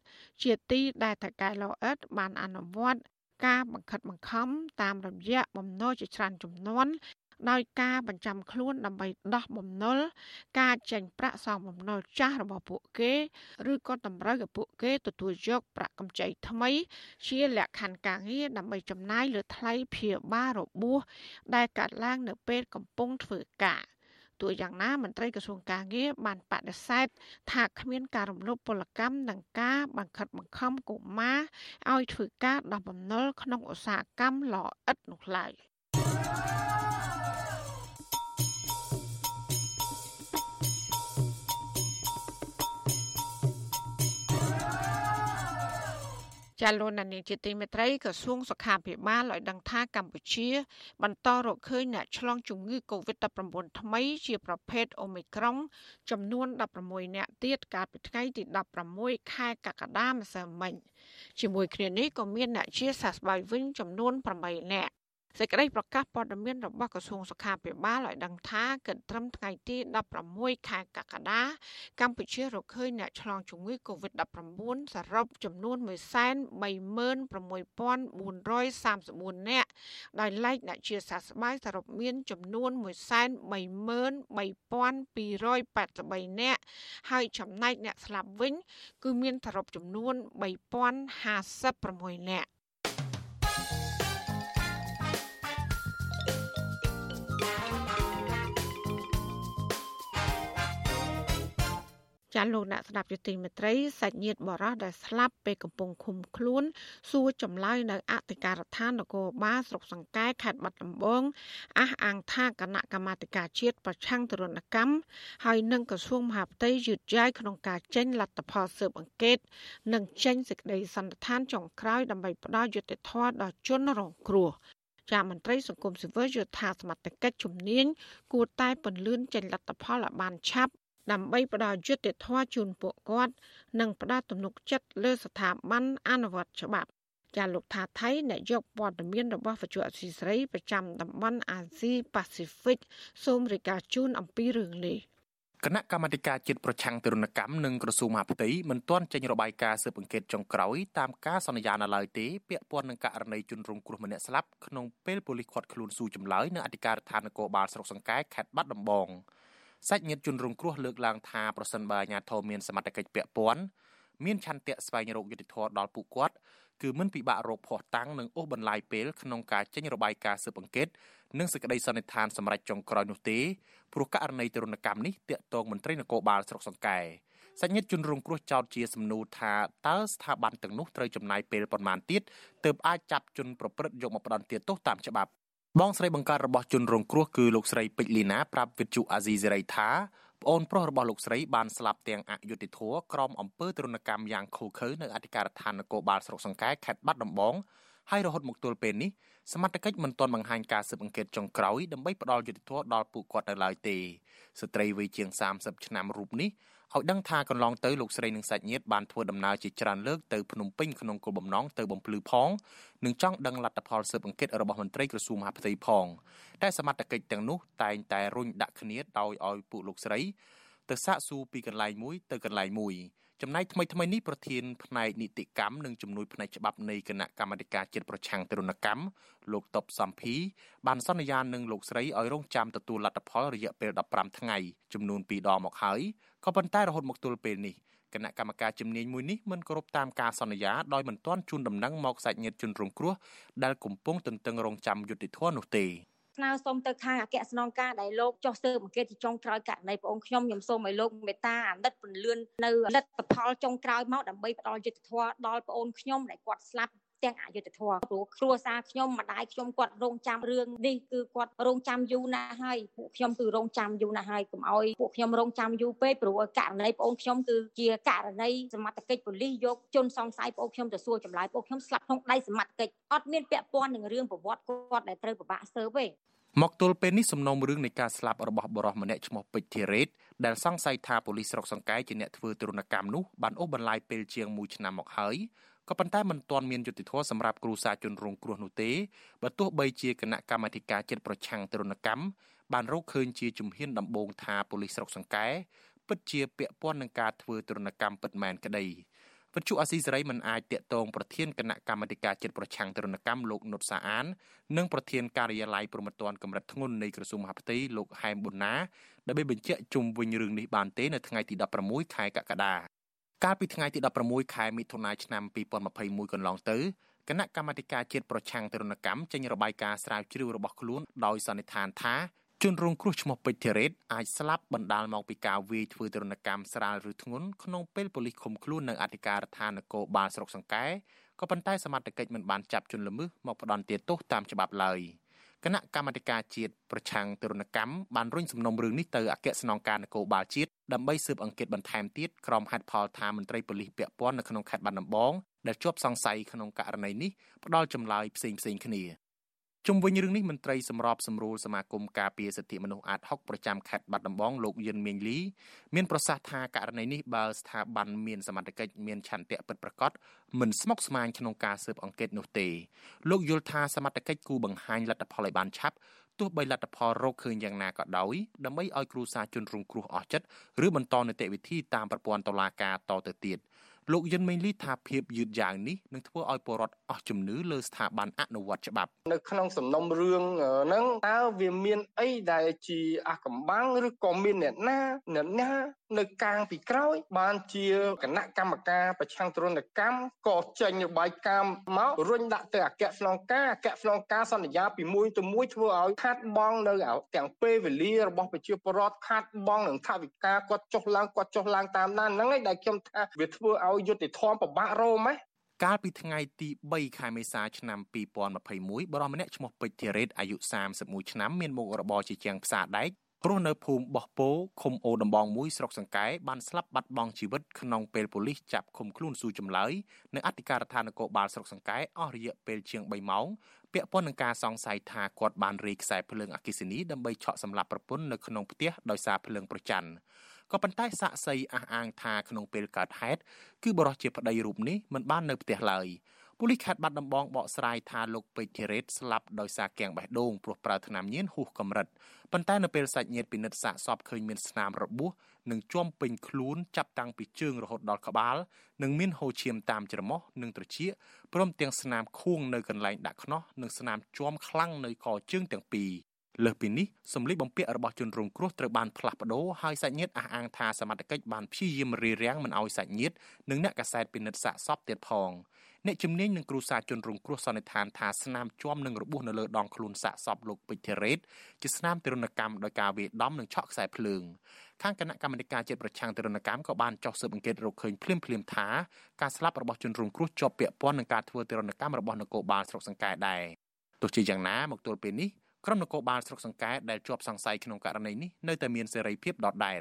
[SPEAKER 1] ជាទីដែលថកែលអិតបានអនុវត្តការបង្ខិតបង្ខំតាមរយៈបំណុលជាច្រើនចំនួន ដោយការបញ្ចាំខ្លួនដើម្បីដោះបំណុលការចេញប្រាក់សងបំណុលចាស់របស់ពួកគេ ឬក៏តម្រូវឲ្យពួកគេទទួលយកប្រាក់កម្ចីថ្មី ជាលក្ខខណ្ឌការងារដើម្បីចំណាយលើថ្លៃព្យាបាលរបួសដែលកើតឡើងនៅពេលកំពុងធ្វើការទោះយ៉ាងណាមន្ត្រីក្រសួងការងារបានបដិសេធថាគ្មានការរំលោភពលកម្មនិងការបង្ខិតបង្ខំកុមារឲ្យធ្វើការដោះបំណុលក្នុងឧស្សាហកម្មលអិតនោះឡើយ។ ចាលោកនានីជាទីមេត្រីក្រសួងសុខាភិបាលឲ្យដឹងថាកម្ពុជា បន្តរកឃើញអ្នកឆ្លងជំងឺ Covid-19 ថ្មីជាប្រភេទ Omicron ចំនួន16អ្នកទៀតកាលពីថ្ងៃទី16ខែកក្កដាម្សិលមិញជាមួយគ្នានេះក៏មានអ្នកជាសះស្បើយវិញចំនួន8អ្នក សេចក្តីប្រកាសព័ត៌មានរបស់ក្រសួងសុខាភិបាលឲ្យដឹងថាគិតត្រឹមថ្ងៃទី16ខែកក្កដាកម្ពុជារកឃើញអ្នកឆ្លងជំងឺ Covid-19 សរុបចំនួន136,434នាក់ដោយឡែកអ្នកជាសះស្បើយសរុបមានចំនួន133,283នាក់ហើយចំណែកអ្នកស្លាប់វិញ គឺមានសរុបចំនួន3056នាក់ ចាលោកអ្នកស្ដាប់យុតិមេត្រីសាច់ញាតិបរោះដែលស្លាប់ពេលកំពុងឃុំខ្លួន សួរចម្លើយនៅអធិការដ្ឋាននគរបាលស្រុកសង្កែខេត្តបាត់ដំបងអះអាងថាគណៈកម្មាធិការជាតិប្រឆាំងទរណកម្មហើយនឹងក្រសួងមហាផ្ទៃយឺតយ៉ាវក្នុងការចេញលទ្ធផលស៊ើបអង្កេត និងចេញសេចក្តីសន្និដ្ឋានចុងក្រោយដើម្បីផ្ដល់យុត្តិធម៌ដល់ជនរងគ្រោះចាមន្ត្រីសង្គមស៊ីវិលយល់ថាសមត្ថកិច្ចជំនាញគួរតែពន្លឿនចេញលទ្ធផលឲ្យបានឆាប់ ដើម្បីផ្ដល់យុត្តិធម៌ជូនពួកគាត់ និងផ្ដល់ទំនុកចិត្តលើស្ថាប័នអនុវត្តច្បាប់ចាលោកថាថៃអ្នកយកព័ត៌មានរបស់វិទ្យុអសីស្រីប្រចាំតំបន់អាស៊ីប៉ាស៊ីហ្វិកសូមរាយការណ៍ជូនអំពីរឿងនេះ
[SPEAKER 8] គណៈកម្មាធិការជាតិប្រឆាំងទរណកម្មនិងក្រសួងមហាផ្ទៃមិនទាន់ចេញរបាយការណ៍ស៊ើបអង្កេតចុងក្រោយតាមការសន្យានៅឡើយទេពាក់ព័ន្ធនឹងករណីជនរងគ្រោះម្នាក់ស្លាប់ក្នុងពេលប៉ូលីសឃាត់ខ្លួនស៊ូចម្លើយនៅអធិការដ្ឋាននគរបាលស្រុកសង្កែខេត្តបាត់ដំបង សាច់ញាតិជនរងគ្រោះលើកឡើងថាប្រសិនបើអាជ្ញាធរមានសមត្ថកិច្ចពាក់ព័ន្ធមានឆន្ទៈស្វែងរកយុត្តិធម៌ដល់ពួកគាត់គឺមិនពិបាករកភ័ស្តុតាងនិងអូសបន្លាយពេលក្នុងការចេញរបាយការណ៍ស៊ើបអង្កេតនិងសេចក្តីសន្និដ្ឋានសម្រាប់ចុងក្រោយនោះទេព្រោះករណីទរណកម្មនេះតាក់ទងមន្ត្រីនគរបាលស្រុកសង្កែសញ្ញាជនរងគ្រោះចោទជាសំណួរថាតើស្ថាប័នទាំងនោះត្រូវចំណាយពេលប៉ុន្មានទៀតទើបអាចចាប់ជនប្រព្រឹត្តយកមកផ្ដន្ទាទោសតាមច្បាប់ បងស្រីបង្កើតរបស់ជនរងគ្រោះគឺលោកស្រីពេជ្រលីណាប្រាប់វិទ្យុអាស៊ីសេរីថាប្អូនប្រុសរបស់លោកស្រីបានស្លាប់ទាំងអយុធធរក្រមអំពើទរណកម្មយ៉ាងឃោឃៅនៅអធិការដ្ឋាននគរបាលស្រុកសង្កែខេត្តបាត់ដំបងហើយរហូតមកទល់ពេលនេះសមត្ថកិច្ចមិនទាន់បង្ហាញការស៊ើបអង្កេតចុងក្រោយដើម្បីផ្ដល់យុត្តិធម៌ដល់ពួកគាត់នៅឡើយទេស្ត្រីវ័យជាង30ឆ្នាំរូបនេះ ឲ្យដឹងថាកន្លងទៅលោកស្រីនិងសាច់ញាតិបានធ្វើដំណើរជាច្រើនលើកទៅភ្នំពេញក្នុងគោលបំណងទៅបំភ្លឺផងនិងចង់ដឹងលទ្ធផលស៊ើបអង្កេតរបស់មន្ត្រីក្រសួងមហាផ្ទៃផងតែសមត្ថកិច្ចទាំងនោះតែងតែរុញដាក់គ្នាដោយឲ្យពួកលោកស្រីទៅសាកសួរពីកន្លែងមួយទៅកន្លែងមួយ ចំណែកថ្មីថ្មីនេះប្រធានផ្នែកនីតិកម្មនិងជំនួយផ្នែកច្បាប់នៃគណៈកម្មាធិការជាតិប្រឆាំងទរណកម្មលោកតបសំភីបានសន្យានឹងលោកស្រីឲ្យរងចាំទទួលលទ្ធផលរយៈពេល15ថ្ងៃចំនួន2ដងមកហើយក៏ប៉ុន្តែរហូតមកទល់ពេលនេះគណៈកម្មការជំនាញមួយនេះមិនគោរពតាមការសន្យាដោយមិនទាន់ជូនដំណឹងមកសាច់ញាតិជនរងគ្រោះដែលកំពុងទន្ទឹងរង់ចាំយុត្តិធម៌នោះទេ
[SPEAKER 9] ស្នើសុំទៅខាងអគ្គស្នងការដែលលោកចុះស៊ើបអង្កេតជាចុងក្រោយករណីបងខ្ញុំខ្ញុំសូមឲ្យលោកមេត្តាអាណិតពន្លឿននៅលទ្ធផលចុងក្រោយមកដើម្បីផ្ដល់យុត្តិធម៌ដល់បងខ្ញុំដែលគាត់ស្លាប់ ទាំងអយុធធម៌ព្រោះគ្រួសារខ្ញុំម្ដាយខ្ញុំគាត់រងចាំរឿងនេះគឺគាត់រងចាំយូរណាស់ហើយពួកខ្ញុំគឺរងចាំយូរណាស់ហើយកុំឲ្យពួកខ្ញុំរងចាំយូរពេកព្រោះករណីបងខ្ញុំគឺជាករណីសមត្ថកិច្ចប៉ូលីសយកជនសង្ស័យបងខ្ញុំទៅសួរចម្លើយបងខ្ញុំស្លាប់ក្នុងដៃសមត្ថកិច្ចអត់មានពាក់ព័ន្ធនឹងរឿងប្រវត្តិគាត់ដែលត្រូវពិបាកស៊ើបទេ
[SPEAKER 8] មកទល់ពេលនេះសំណុំរឿងនៃការស្លាប់របស់បរិសម្នាក់ឈ្មោះពេជ្រធីរ៉េតដែលសង្ស័យថាប៉ូលីសស្រុកសង្កែជាអ្នកធ្វើទរណកម្មនោះបានអូសបន្លាយពេលជាង1ឆ្នាំមកហើយ ក៏ប៉ុន្តែមិនទាន់មានយុត្តិធម៌សម្រាប់គ្រួសារជនរងគ្រោះនោះទេបើទោះបីជាគណៈកម្មាធិការចិត្តប្រឆាំងទរណកម្មបានរកឃើញជាជំហានដំបូងថាប៉ូលីសស្រុកសង្កែពិតជាពាក់ព័ន្ធនឹងការធ្វើទរណកម្មពិតមែនក្តីវិទ្យុអាស៊ីសេរីមិនអាចតាក់ទងប្រធានគណៈកម្មាធិការជាតិប្រឆាំងទរណកម្មលោកនុតសាអាន និងប្រធានការិយាល័យប្រមត្តនកម្រិតធ្ងន់នៃក្រសួងមហាផ្ទៃលោកហែមប៊ុនណាដើម្បីបញ្ជាក់ជុំវិញរឿងនេះបានទេនៅថ្ងៃទី16ខែកក្កដា កាលពីថ្ងៃទី16ខែមិថុនាឆ្នាំ2021កន្លងទៅគណៈកម្មាធិការជាតិប្រឆាំងទរណកម្មចេញរបាយការណ៍ស្រាវជ្រាវរបស់ខ្លួនដោយសន្និដ្ឋានថាជនរងគ្រោះឈ្មោះពេជ្រធីរ៉េតអាចស្លាប់បណ្ដាលមកពីការវាយធ្វើទរណកម្មស្រាលឬធ្ងន់ក្នុងពេលប៉ូលីសឃុំខ្លួននៅអធិការដ្ឋាននគរបាលស្រុកសង្កែក៏ប៉ុន្តែសមត្ថកិច្ចមិនបានចាប់ជនល្មើសមកផ្ដន់ទោសតាមច្បាប់ឡើយ គណៈកម្មាធិការជាតិប្រឆាំងទរណកម្មបានរុញសំណុំរឿងនេះទៅអគ្គស្នងការនគរបាលជាតិដើម្បីស៊ើបអង្កេតបន្ថែមទៀតក្រុមហេតុផលថាមន្ត្រីប៉ូលីសពាក់ព័ន្ធនៅក្នុងខេត្តបាត់ដំបងដែលជាប់សង្ស័យក្នុងករណីនេះផ្ដល់ចម្លើយផ្សេងៗគ្នា ជុំវិញរឿងនេះមន្ត្រីសម្របសម្រួលសមាគមការពារសិទ្ធិមនុស្សអាត60ប្រចាំខេត្តបាត់ដំបងលោកយិនមៀងលីមានប្រសាសន៍ថាករណីនេះបើស្ថាប័នមានសមត្ថកិច្ចមានឆន្ទៈពិតប្រាកដមិនស្មុគស្មាញក្នុងការស៊ើបអង្កេតនោះទេលោកយល់ថាសមត្ថកិច្ចគូបង្ហាញលទ្ធផលឲ្យបានឆាប់ទោះបីលទ្ធផលរកឃើញយ៉ាងណាក៏ដោយដើម្បីឲ្យគ្រួសារជនរងគ្រោះអស់ចិត្តឬបន្តនីតិវិធីតាមប្រព័ន្ធតុលាការតទៅទៀត លោកយិនមេងលីថាភាពយឺតយ៉ាវនេះនឹងធ្វើឲ្យពលរដ្ឋអស់ជំនឿលើស្ថាប័នអនុវត្តច្បាប់
[SPEAKER 10] នៅក្នុងសំណុំរឿងហ្នឹងតើវាមានអីដែលជាអះកំបាំងឬក៏មានអ្នកណាអ្នកណានៅកាងពីក្រោយ បានជាគណៈកម្មការប្រឆាំងទរណកម្មក៏ចេញរបាយការណ៍មករុញដាក់ទៅអគ្គស្នងការអគ្គស្នងការសន្យាពីមួយទៅមួយធ្វើឲ្យខាត់បងនៅទាំងពេលវេលារបស់ប្រជាពលរដ្ឋខាត់បងនឹងថាវិការគាត់ចុះឡើងគាត់ចុះឡើងតាមដានហ្នឹងឯងដែលខ្ញុំថាវាធ្វើឲ្យយុត្តិធម៌ពិបាករោមហ៎
[SPEAKER 8] កាលពីថ្ងៃទី3ខែមេសាឆ្នាំ2021បរិម្នាក់ឈ្មោះពេជ្រធីរ៉េតអាយុ31ឆ្នាំមានមុខរបរជាជាងផ្សារដែករស់នៅភូមិបោះពោឃុំអូដំបងមួយស្រុកសង្កែបានស្លាប់បាត់បង់ជីវិតក្នុងពេលប៉ូលីសចាប់ឃុំខ្លួនស៊ូចម្លើយនៅអធិការដ្ឋាននគរបាលស្រុកសង្កែអស់រយៈពេលជាង3ម៉ោងពាក់ព័ន្ធនឹងការសង្ស័យថាគាត់បានរាយខ្សែភ្លើងអគ្គិសនីដើម្បីឆក់សម្លាប់ប្រពន្ធនៅក្នុងផ្ទះដោយសារភ្លើងប្រច័ណ្ឌ ក៏ប៉ុន្តែសាក់សីអះអាងថាក្នុងពេលកើតហេតុគឺបរិសុទ្ធជាប្តីរូបនេះមិនបាននៅផ្ទះឡើយប៉ូលីសខេត្តបាត់ដំបងបកស្រាយថាលោកពេជ្រធីរ៉េតស្លាប់ដោយសារគាំងបេះដូងព្រោះប្រើថ្នាំញៀនហួសកម្រិតប៉ុន្តែនៅពេលសាច់ញាតិពិនិត្យសាកសពឃើញមានស្នាមរបួសនិងជាប់ពេញខ្លួនចាប់តាំងពីជើងរហូតដល់ក្បាលនិងមានហូរឈាមតាមច្រមុះនិងត្រចៀកព្រមទាំងស្នាមខួងនៅកន្លែងដាក់ខ្នោះនិងស្នាមជាំខ្លាំងនៅកជើងទាំងពីរ លើសពីនេះសម្លៀកបំពាក់របស់ជនរងគ្រោះត្រូវបានផ្លាស់ប្ដូរហើយសាច់ញាតិអះអាងថាសមត្ថកិច្ចបានព្យាយាមរារាំងមិនឲ្យសាច់ញាតិនិងអ្នកកាសែតពិនិត្យសាកសពទៀតផងអ្នកជំនាញនឹងគ្រូសាជនរងគ្រោះសន្និដ្ឋានថាស្នាមជាំនឹងរបួសនៅលើដងខ្លួនសាកសពលោកពេជ្រធីរ៉េតជាស្នាមទរណកម្មដោយការវាយដំនិងឆក់ខ្សែភ្លើងខាងគណៈកម្មាធិការជាតិប្រឆាំងទរណកម្មក៏បានចុះស៊ើបអង្កេតរកឃើញភ្លាមភ្លាមថាការស្លាប់របស់ជនរងគ្រោះជាប់ពាក់ព័ន្ធនឹងការធ្វើទរណកម្មរបស់នគរបាលស្រុកសង្កែដែរទោះជាយ៉ាងណាមកទល់ពេលនេះ ក្រុមនគរបាលស្រុកសង្កែដែលជាប់សង្ស័យក្នុងករណីនេះនៅតែមានសេរីភាពដដែល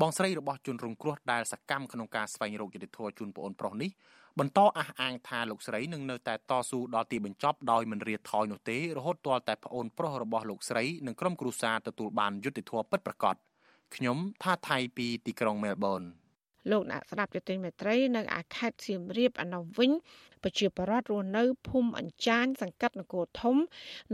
[SPEAKER 8] បងស្រីរបស់ជនរងគ្រោះដែលសកម្មក្នុងការស្វែងរកយុត្តិធម៌ជូនប្អូនប្រុសនេះបន្តអះអាងថាលោកស្រីនឹងនៅតែតស៊ូដល់ទីបញ្ចប់ដោយមិនរាថយនោះទេរហូតទាល់តែប្អូនប្រុសរបស់លោកស្រីនិងក្រុមគ្រួសារទទួលបានយុត្តិធម៌ពិតប្រាកដខ្ញុំថាថៃពីទីក្រុងមែលប៊ន
[SPEAKER 1] លោកអ្នកស្ដាប់យុតិមេត្រីនៅអាខេត្តសៀមរាបអនុវិញប្រជាពលរដ្ឋរស់នៅភូមិអញ្ចាញសង្កាត់នគរធំ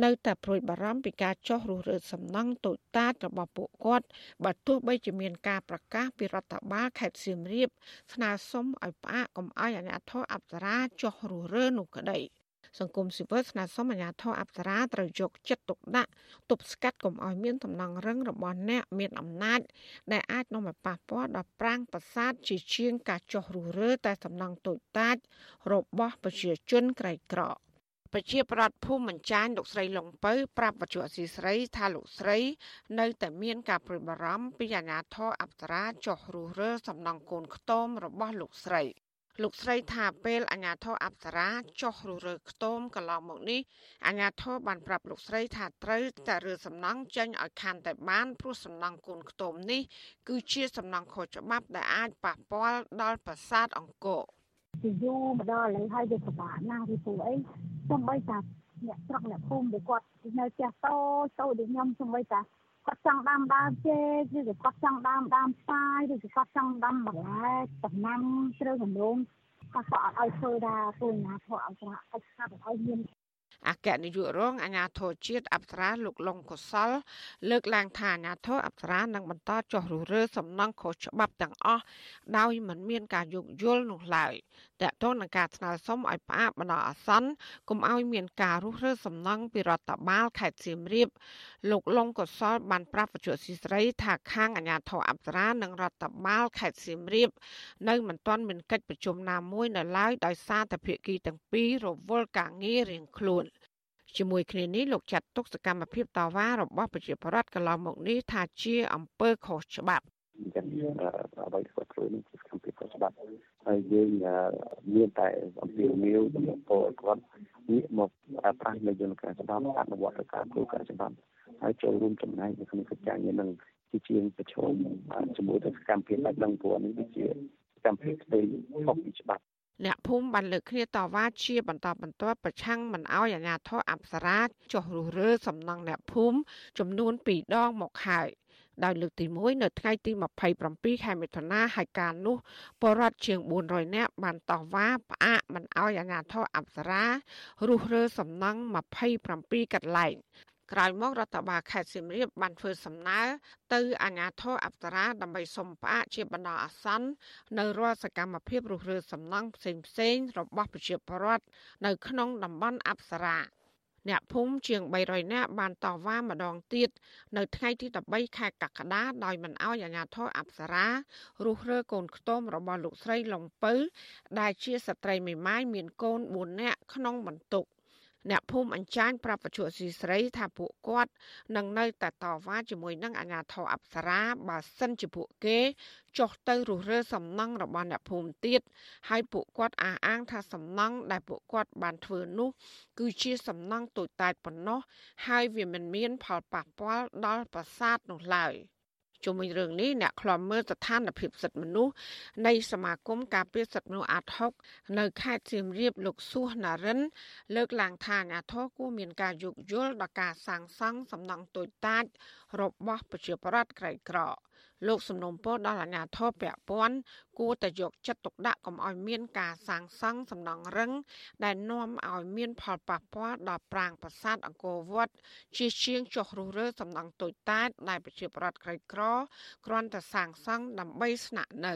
[SPEAKER 1] នៅតែព្រួយបារម្ភពីការចុះរុះរើសំណង់តូចតាចរបស់ពួកគាត់បើទោះបីជាមានការប្រកាសពីរដ្ឋបាលខេត្តសៀមរាបស្នើសុំឲ្យផ្អាកកុំឲ្យអាជ្ញាធរអប្សរាចុះរុះរើនោះក្តី។ សង្គមស៊ីវិលស្នើសុំអាជ្ញាធរអប្សរាត្រូវយកចិត្តទុកដាក់ទប់ស្កាត់កុំឲ្យមានតំណងរឹងរបស់អ្នកមានអំណាចដែលអាចនាំឲ្យប៉ះពាល់ដល់ប្រាង្គប្រាសាទជាជាងការចោះរុះរើតែសំណង់តូចតាចរបស់ប្រជាជនក្រីក្រប្រជាប្រដ្ឋភូមិមញ្ចាញលោកស្រីលងពៅប្រាប់វត្ថុអសីស្រីថាលោកស្រី នៅតែមានការព្រួយបារម្ភពីអាញាធរអប្សរាចោះរុះរើសំណង់កូនខ្ទមរបស់លោកស្រី លោកស្រីថាពេលអាញាធរអប្សរាចុះរុះរើខ្ទមកន្លងមកនេះអាញាធរបានប្រាប់លោកស្រីថាត្រូវតែរើសំណង់ចេញឲ្យខានតែបានព្រោះសំណង់កូនខ្ទមនេះគឺជាសំណង់ខុសច្បាប់ដែលអាចប៉ះពាល់ដល់ប្រាសាទអង្គរ
[SPEAKER 11] ពីយូរមកដល់ឥឡូវហើយវាពិបាកណាស់ពីព្រោះអីសំបីតាអ្នកស្រុកអ្នកភូមិដែលគាត់នៅផ្ទះតូចតូចដូចខ្ញុំសំបីតា គាត់ចង់ដាំដើមចេកឬក៏គាត់ចង់ដាំដើមស្វាយឬក៏គាត់ចង់ដាំបន្លែដំណាំជ្រៅកម្រងគាត់ក៏អត់ឲ្យធ្វើដែរព្រោះណាធ្វើឲ្យប្រាក់ឲ្យស្កាត់ឲ្យមាន
[SPEAKER 1] អគ្គនាយករងអាជ្ញាធរជាតិអប្សរាលោកលងកុសល លើកឡើងថាអាជ្ញាធរអប្សរានឹងបន្តចោះរុះរើសំណង់ខុសច្បាប់ទាំងអស់ដោយមិនមានការយោគយល់នោះឡើយតកតងនឹងការស្នើសុំឲ្យផ្អាកបណ្ដោះអាសន្នកុំឲ្យមានការរុះរើសំណង់ពីរដ្ឋបាលខេត្តសៀមរាបលោកលងកុសលបានប្រាប់វិទ្យុស៊ីស្រីថាខាងអាជ្ញាធរអប្សរានិងរដ្ឋបាលខេត្តសៀមរាបនៅមិនទាន់មានកិច្ចប្រជុំណាមួយនៅឡើយដោយសារតែភាគីទាំងពីររវល់ការងាររៀងខ្លួន ជាមួយគ្នានេះលោកចាត់ទុកសកម្មភាពតវ៉ារបស់ប្រជាពលរដ្ឋកន្លងមកនេះថាជាអំពើខុសច្បាប់
[SPEAKER 12] អញ្ចឹងអ្វីដែលគាត់ធ្វើនេះជាសកម្មភាពខុសច្បាប់ហើយយើងមានតែអំពាវនាវដល់ពលគាត់ងាកមកប្រាស់នៅយន្តការច្បាប់អនុវត្តការគោលការណ៍ច្បាប់ហើយចូលរួមចំណែកនៅក្នុងកិច្ចការងារនឹងជាជាងប្រឈមជាមួយទៅសកម្មភាពបាច់ដឹងព្រោះនេះវាជាសកម្មភាពផ្ទៃខុសពីច្បាប់
[SPEAKER 1] អ្នកភូមិបានលើកគ្នាតវ៉ាជាបន្តបន្ទាប់ប្រឆាំងមិនអោយអាជ្ញាធរអប្សរាចុះរុះរើសំណង់អ្នកភូមិចំនួន2ដងមកហើយដោយលើកទី1នៅថ្ងៃទី27ខែមិថុនាហើយការនោះបរដ្ឋជាង400នាក់បានតវ៉ាផ្អាកមិនអោយអាជ្ញាធរអប្សរារុះរើសំណង់27កន្លែង ក្រោយមករដ្ឋបាលខេត្តសៀមរាបបានធ្វើសំណើទៅអាជ្ញាធរអប្សរាដើម្បីសុំផ្អាកជាបណ្ដោះអាសន្ននៅរាល់សកម្មភាពរុះរើសំណង់ផ្សេងៗរបស់ប្រជាពលរដ្ឋនៅក្នុងតំបន់អប្សរាអ្នកភូមិជាង300នាក់បានតវ៉ាម្ដងទៀតនៅថ្ងៃទី13ខែកក្កដាដោយមិនអោយអាជ្ញាធរអប្សរារុះរើកូនខ្ទមរបស់លោកស្រីលងពៅដែលជាស្ត្រីមេម៉ាយមានកូន4នាក់ក្នុងបន្ទុក។ អ្នកភូមិអញ្ចាញប្រាប់បច្ចុប្បន្នស៊ីស្រីថាពួកគាត់នឹងនៅតែតវ៉ាជាមួយនឹងអាជ្ញាធរអប្សរាបើសិនជាពួកគេចុះទៅរុះរើសំណង់របស់អ្នកភូមិទៀតហើយពួកគាត់អះអាងថាសំណង់ដែលពួកគាត់បានធ្វើនោះ គឺជាសំណង់តូចតាចប៉ុណ្ណោះហើយវាមិនមានផលប៉ះពាល់ដល់ប្រាសាទនោះឡើយ។ ជុំវិញរឿងនេះអ្នកខ្លាំមើលស្ថានភាពសិទ្ធិមនុស្សនៃសមាគមការពារសិទ្ធិមនុស្សអាត់ហុកនៅខេត្តសៀមរាបលោកសួសណារិន លើកឡើងថាអាញាធរគួរមានការយោគយល់ដល់ការសាងសង់សំណង់តូចតាចរបស់ប្រជាប្រដ្ឋក្រីក្រ លោកសំណុំពរដល់អាជ្ញាធរពាក់ព័ន្ធគួរតែយកចិត្តទុកដាក់កុំឲ្យមានការសាងសង់សំណង់រឹង ដែលនាំឲ្យមានផលប៉ះពាល់ដល់ប្រាង្គប្រាសាទអង្គរវត្តជាជាងចុះរុះរើសំណង់តូចតាចដែលប្រជាប្រដ្ឋក្រីក្រគ្រាន់តែសាងសង់ដើម្បីស្នាក់នៅ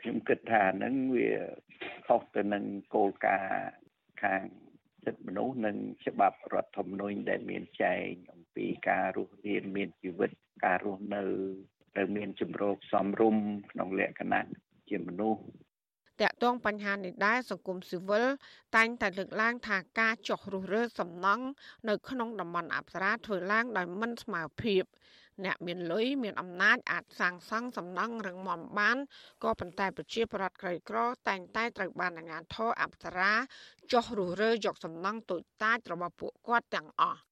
[SPEAKER 12] ខ្ញុំគិតថានឹងវាខុសទៅនឹងគោលការណ៍ខាងសិទ្ធិមនុស្សនិងច្បាប់រដ្ឋធម្មនុញ្ញដែលមានចែងអំពីការរស់រានមានជីវិតការរស់នៅ ត្រូវមានជំរកសមរម្យក្នុងលក្ខណៈជាមនុស្ស
[SPEAKER 1] តកតងបញ្ហានេះដែរសង្គមស៊ីវិលតែងតែលើកឡើងថាការចោះរុះរើសំណង់នៅក្នុងតំបន់អប្សរាធ្វើឡើងដោយមិនស្មើភាពអ្នកមានលុយមានអំណាចអាចសាងសង់សំណង់រឹងមាំបានក៏ប៉ុន្តែប្រជាប្រដ្ឋក្រីក្រ តែងតែត្រូវបានអាជ្ញាធរអប្សរាចោះរុះរើយកសំណង់តូចតាចរបស់ពួកគាត់ទាំងអស់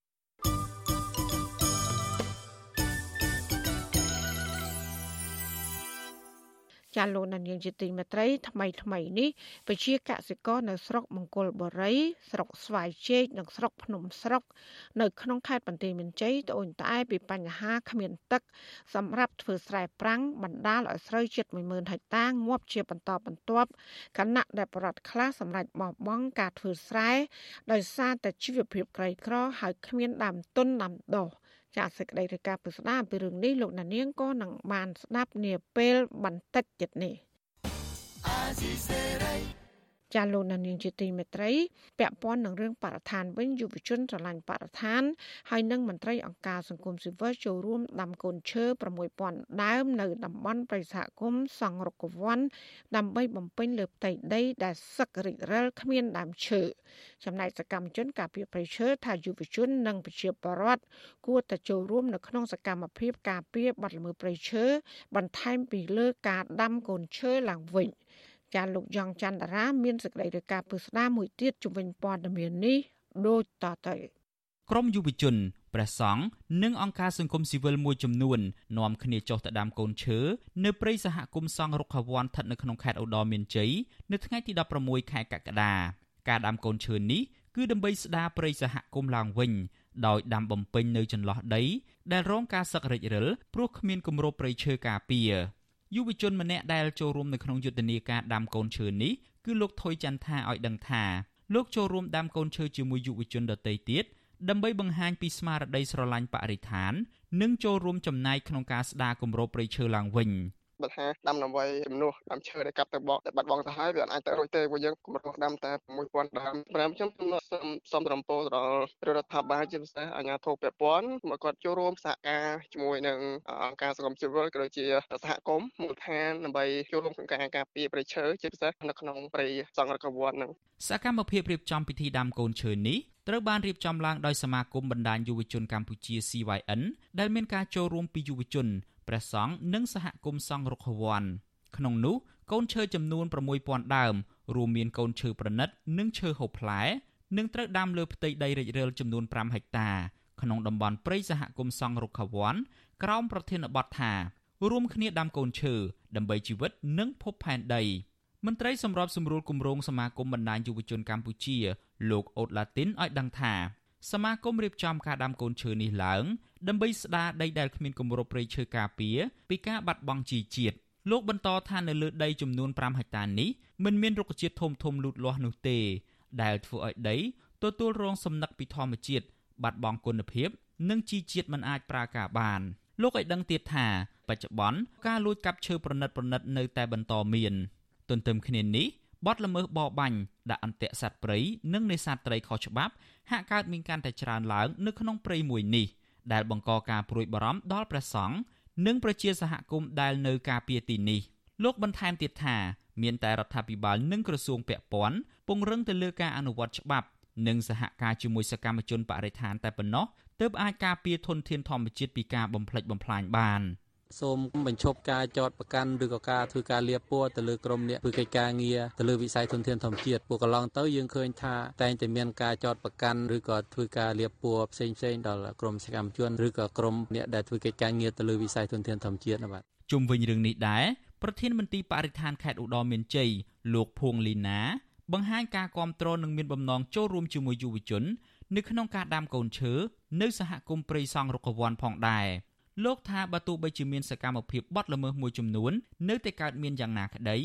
[SPEAKER 1] ចាលោកនាងជាទីមេត្រីថ្មីថ្មីនេះពជាកសិករនៅស្រុកមង្គលបុរី ស្រុកស្វាយជែកនិងស្រុកភ្នំស្រុកនៅក្នុងខេត្តបន្ទាយមានជ័យត្អូញត្អែពីបញ្ហាគ្មានទឹក សម្រាប់ធ្វើស្រែប្រាំងបណ្ដាលឲ្យស្រូវជិត10000ហិកតាងាប់ជាបន្តបន្ទាប់គណៈដែលបរដ្ឋខ្លះសម្រាប់បោះបង់ការធ្វើស្រែដោយសារតែជីវភាពក្រីក្រហើយគ្មានដើមទុនដាំដុះ ចាសសេចក្តីរាយការណ៍ពិស្ដារពីរឿងនេះលោកណានៀងក៏នឹងបានស្ដាប់នាពេលបន្តិចទៀតនេះ ចាលោកនាងជាទីមេត្រីពាក់ព័ន្ធនឹងរឿងបរិស្ថានវិញយុវជនស្រឡាញ់បរិស្ថានហើយនិងមន្ត្រីអង្គការសង្គមស៊ីវិលចូលរួមដាំកូនឈើ6000ដើមនៅតំបន់ប្រៃសហគមន៍សង្រុកវ័នដើម្បីបំពេញលើផ្ទៃដីដែលសឹករិចរិលគ្មានដើមឈើចំណែកសកម្មជនការពារប្រៃឈើថាយុវជននិងប្រជាពលរដ្ឋគួរតែចូលរួមនៅក្នុងសកម្មភាពការពារបទល្មើសប្រៃឈើបន្ថែមពីលើការដាំកូនឈើឡើងវិញ។ ចាលោកយ៉ងច័ន្ទរាមានសេចក្តីរាយការណ៍ពឹស្ដារមួយទៀតជំវិញព័ត៌មាននេះដូចតទៅ
[SPEAKER 5] ក្រមយុវជនព្រះសង្ឃនិងអង្គការសង្គមស៊ីវិលមួយចំនួននាំគ្នាចុះទៅដាំកូនឈើនៅព្រៃសហគមន៍សង្ឃរុក្ខវ័នស្ថិតនៅក្នុងខេត្តឧត្តរមានជ័យនៅថ្ងៃទី16ខែកក្កដាការដាំកូនឈើនេះគឺដើម្បីស្ដារព្រៃសហគមន៍ឡើងវិញដោយដាំបំពេញនៅចន្លោះដីដែលរងការសឹករិចរិលព្រោះគ្មានគម្របព្រៃឈើការពារ យុវជនម្នាក់ដែលចូលរួមនៅក្នុងយុទ្ធនាការដាំកូនឈើនេះគឺលោកថុយចន្ទថាឲ្យដឹងថាលោកចូលរួមដាំកូនឈើជាមួយយុវជនដទៃទៀតដើម្បីបង្ហាញពីស្មារតីស្រឡាញ់បរិស្ថាន និងចូលរួមចំណែកក្នុងការស្ដារគម្របព្រៃឈើឡើងវិញ។
[SPEAKER 13] បើថាដាំដើម្បីជំនួសដើមឈើដែលកាប់ទៅបកតែបាត់បង់ទៅហើយវាអាចទៅរួចទេព្រោះយើងគម្រោងដាំតែ6000ដើមប្រាំខ្ញុំសូមសូមរំពោដល់រដ្ឋាភិបាលជាពិសេសអាជ្ញាធរពាក់ព័ន្ធមកគាត់ចូលរួមសហការជាមួយនឹងអង្គការសង្គមស៊ីវិលក៏ដូចជាសហគមន៍មូលដ្ឋានដើម្បីចូលរួមក្នុងការការពារព្រៃឈើជាពិសេសនៅក្នុងព្រៃសង្រកវ័នហ្នឹង
[SPEAKER 5] សកម្មភាពរៀបចំពិធីដាំកូនឈើនេះត្រូវបានរៀបចំឡើងដោយសមាគមបណ្ដាញយុវជនកម្ពុជា CYN ដែលមានការចូលរួមពីយុវជន ព្រះសង្ឃនិងសហគមន៍សង្ឃរុក្ខវ័នក្នុងនោះកូនឈើចំនួន6000ដើមរួមមានកូនឈើប្រណិត និងឈើហូបផ្លែនឹងត្រូវដាំលើផ្ទៃដីរិចរិលចំនួន5ហិកតា ក្នុងតំបន់ព្រៃសហគមន៍សង្ឃរុក្ខវ័នក្រោមប្រធានបទថារួមគ្នាដាំកូនឈើដើម្បីជីវិតនិងភពផែនដីមន្ត្រីសម្របសម្រួលគម្រោងសមាគមបណ្ដាញយុវជនកម្ពុជា លោកអូតឡាទីនឲ្យដឹងថា សមាគមរៀបចំការដាំកូនឈើនេះឡើងដើម្បីស្ដារដីដែលគ្មានគម្របព្រៃឈើការពារពីការបាត់បង់ជីជាតិលោកបន្តថានៅលើដីចំនួន5ហិកតានេះមិនមានរុក្ខជាតិធំធំលូតលាស់នោះទេ ដែលធ្វើឲ្យដីទទួលរងសំណឹកពីធម្មជាតិបាត់បង់គុណភាព និងជីជាតិមិនអាចប្រើការបានលោកឲ្យដឹងទៀតថាបច្ចុប្បន្នការលួចកាប់ឈើប្រណិតប្រណិតនៅតែបន្តមាន ទន្ទឹមគ្នានេះ បទល្មើសបរបាញ់ដាក់អន្ទាក់សត្វព្រៃនិងនេសាទត្រីខុសច្បាប់ហាក់កើតមានកាន់តែច្រើនឡើងនៅក្នុងព្រៃមួយនេះដែលបង្កការព្រួយបារម្ភដល់ព្រះសង្ឃនិងប្រជាសហគមន៍ដែលនៅការពារទីនេះលោកបន្ថែមទៀតថាមានតែរដ្ឋាភិបាលនិងក្រសួងពាក់ព័ន្ធពង្រឹងទៅលើការអនុវត្តច្បាប់និងសហការជាមួយសកម្មជនបរិស្ថានតែប៉ុណ្ណោះទើបអាចការពារធនធានធម្មជាតិពីការបំផ្លិចបំផ្លាញបាន។
[SPEAKER 14] សូមបញ្ឈប់ការចោតប្រកាន់ឬក៏ការធ្វើការលាបពណ៌ទៅលើក្រុមអ្នកធ្វើកិច្ចការងារទៅលើវិស័យធនធានធម្មជាតិពួកកន្លងទៅយើងឃើញថាតែងតែមានការចោតប្រកាន់ឬក៏ធ្វើការលាបពណ៌ផ្សេងផ្សេងដល់ក្រុមសកម្មជនឬក៏ក្រុមអ្នកដែលធ្វើកិច្ចការងារទៅលើវិស័យធនធានធម្មជាតិណាបាទ
[SPEAKER 5] ជុំវិញរឿងនេះដែរប្រធានមន្ទីរបរិស្ថានខេត្តឧត្តរមានជ័យលោកភួងលីណា បង្ហាញការគ្រប់គ្រងនិងមានបំណងចូលរួមជាមួយយុវជន នៅក្នុងការដាំកូនឈើនៅសហគមន៍ព្រៃសង់រុក្ខវ័នផងដែរ លោកថាបើទោះបីជាមានសកម្មភាពបត់ល្មើសមួយចំនួននៅតែកើតមានយ៉ាងណាក្តី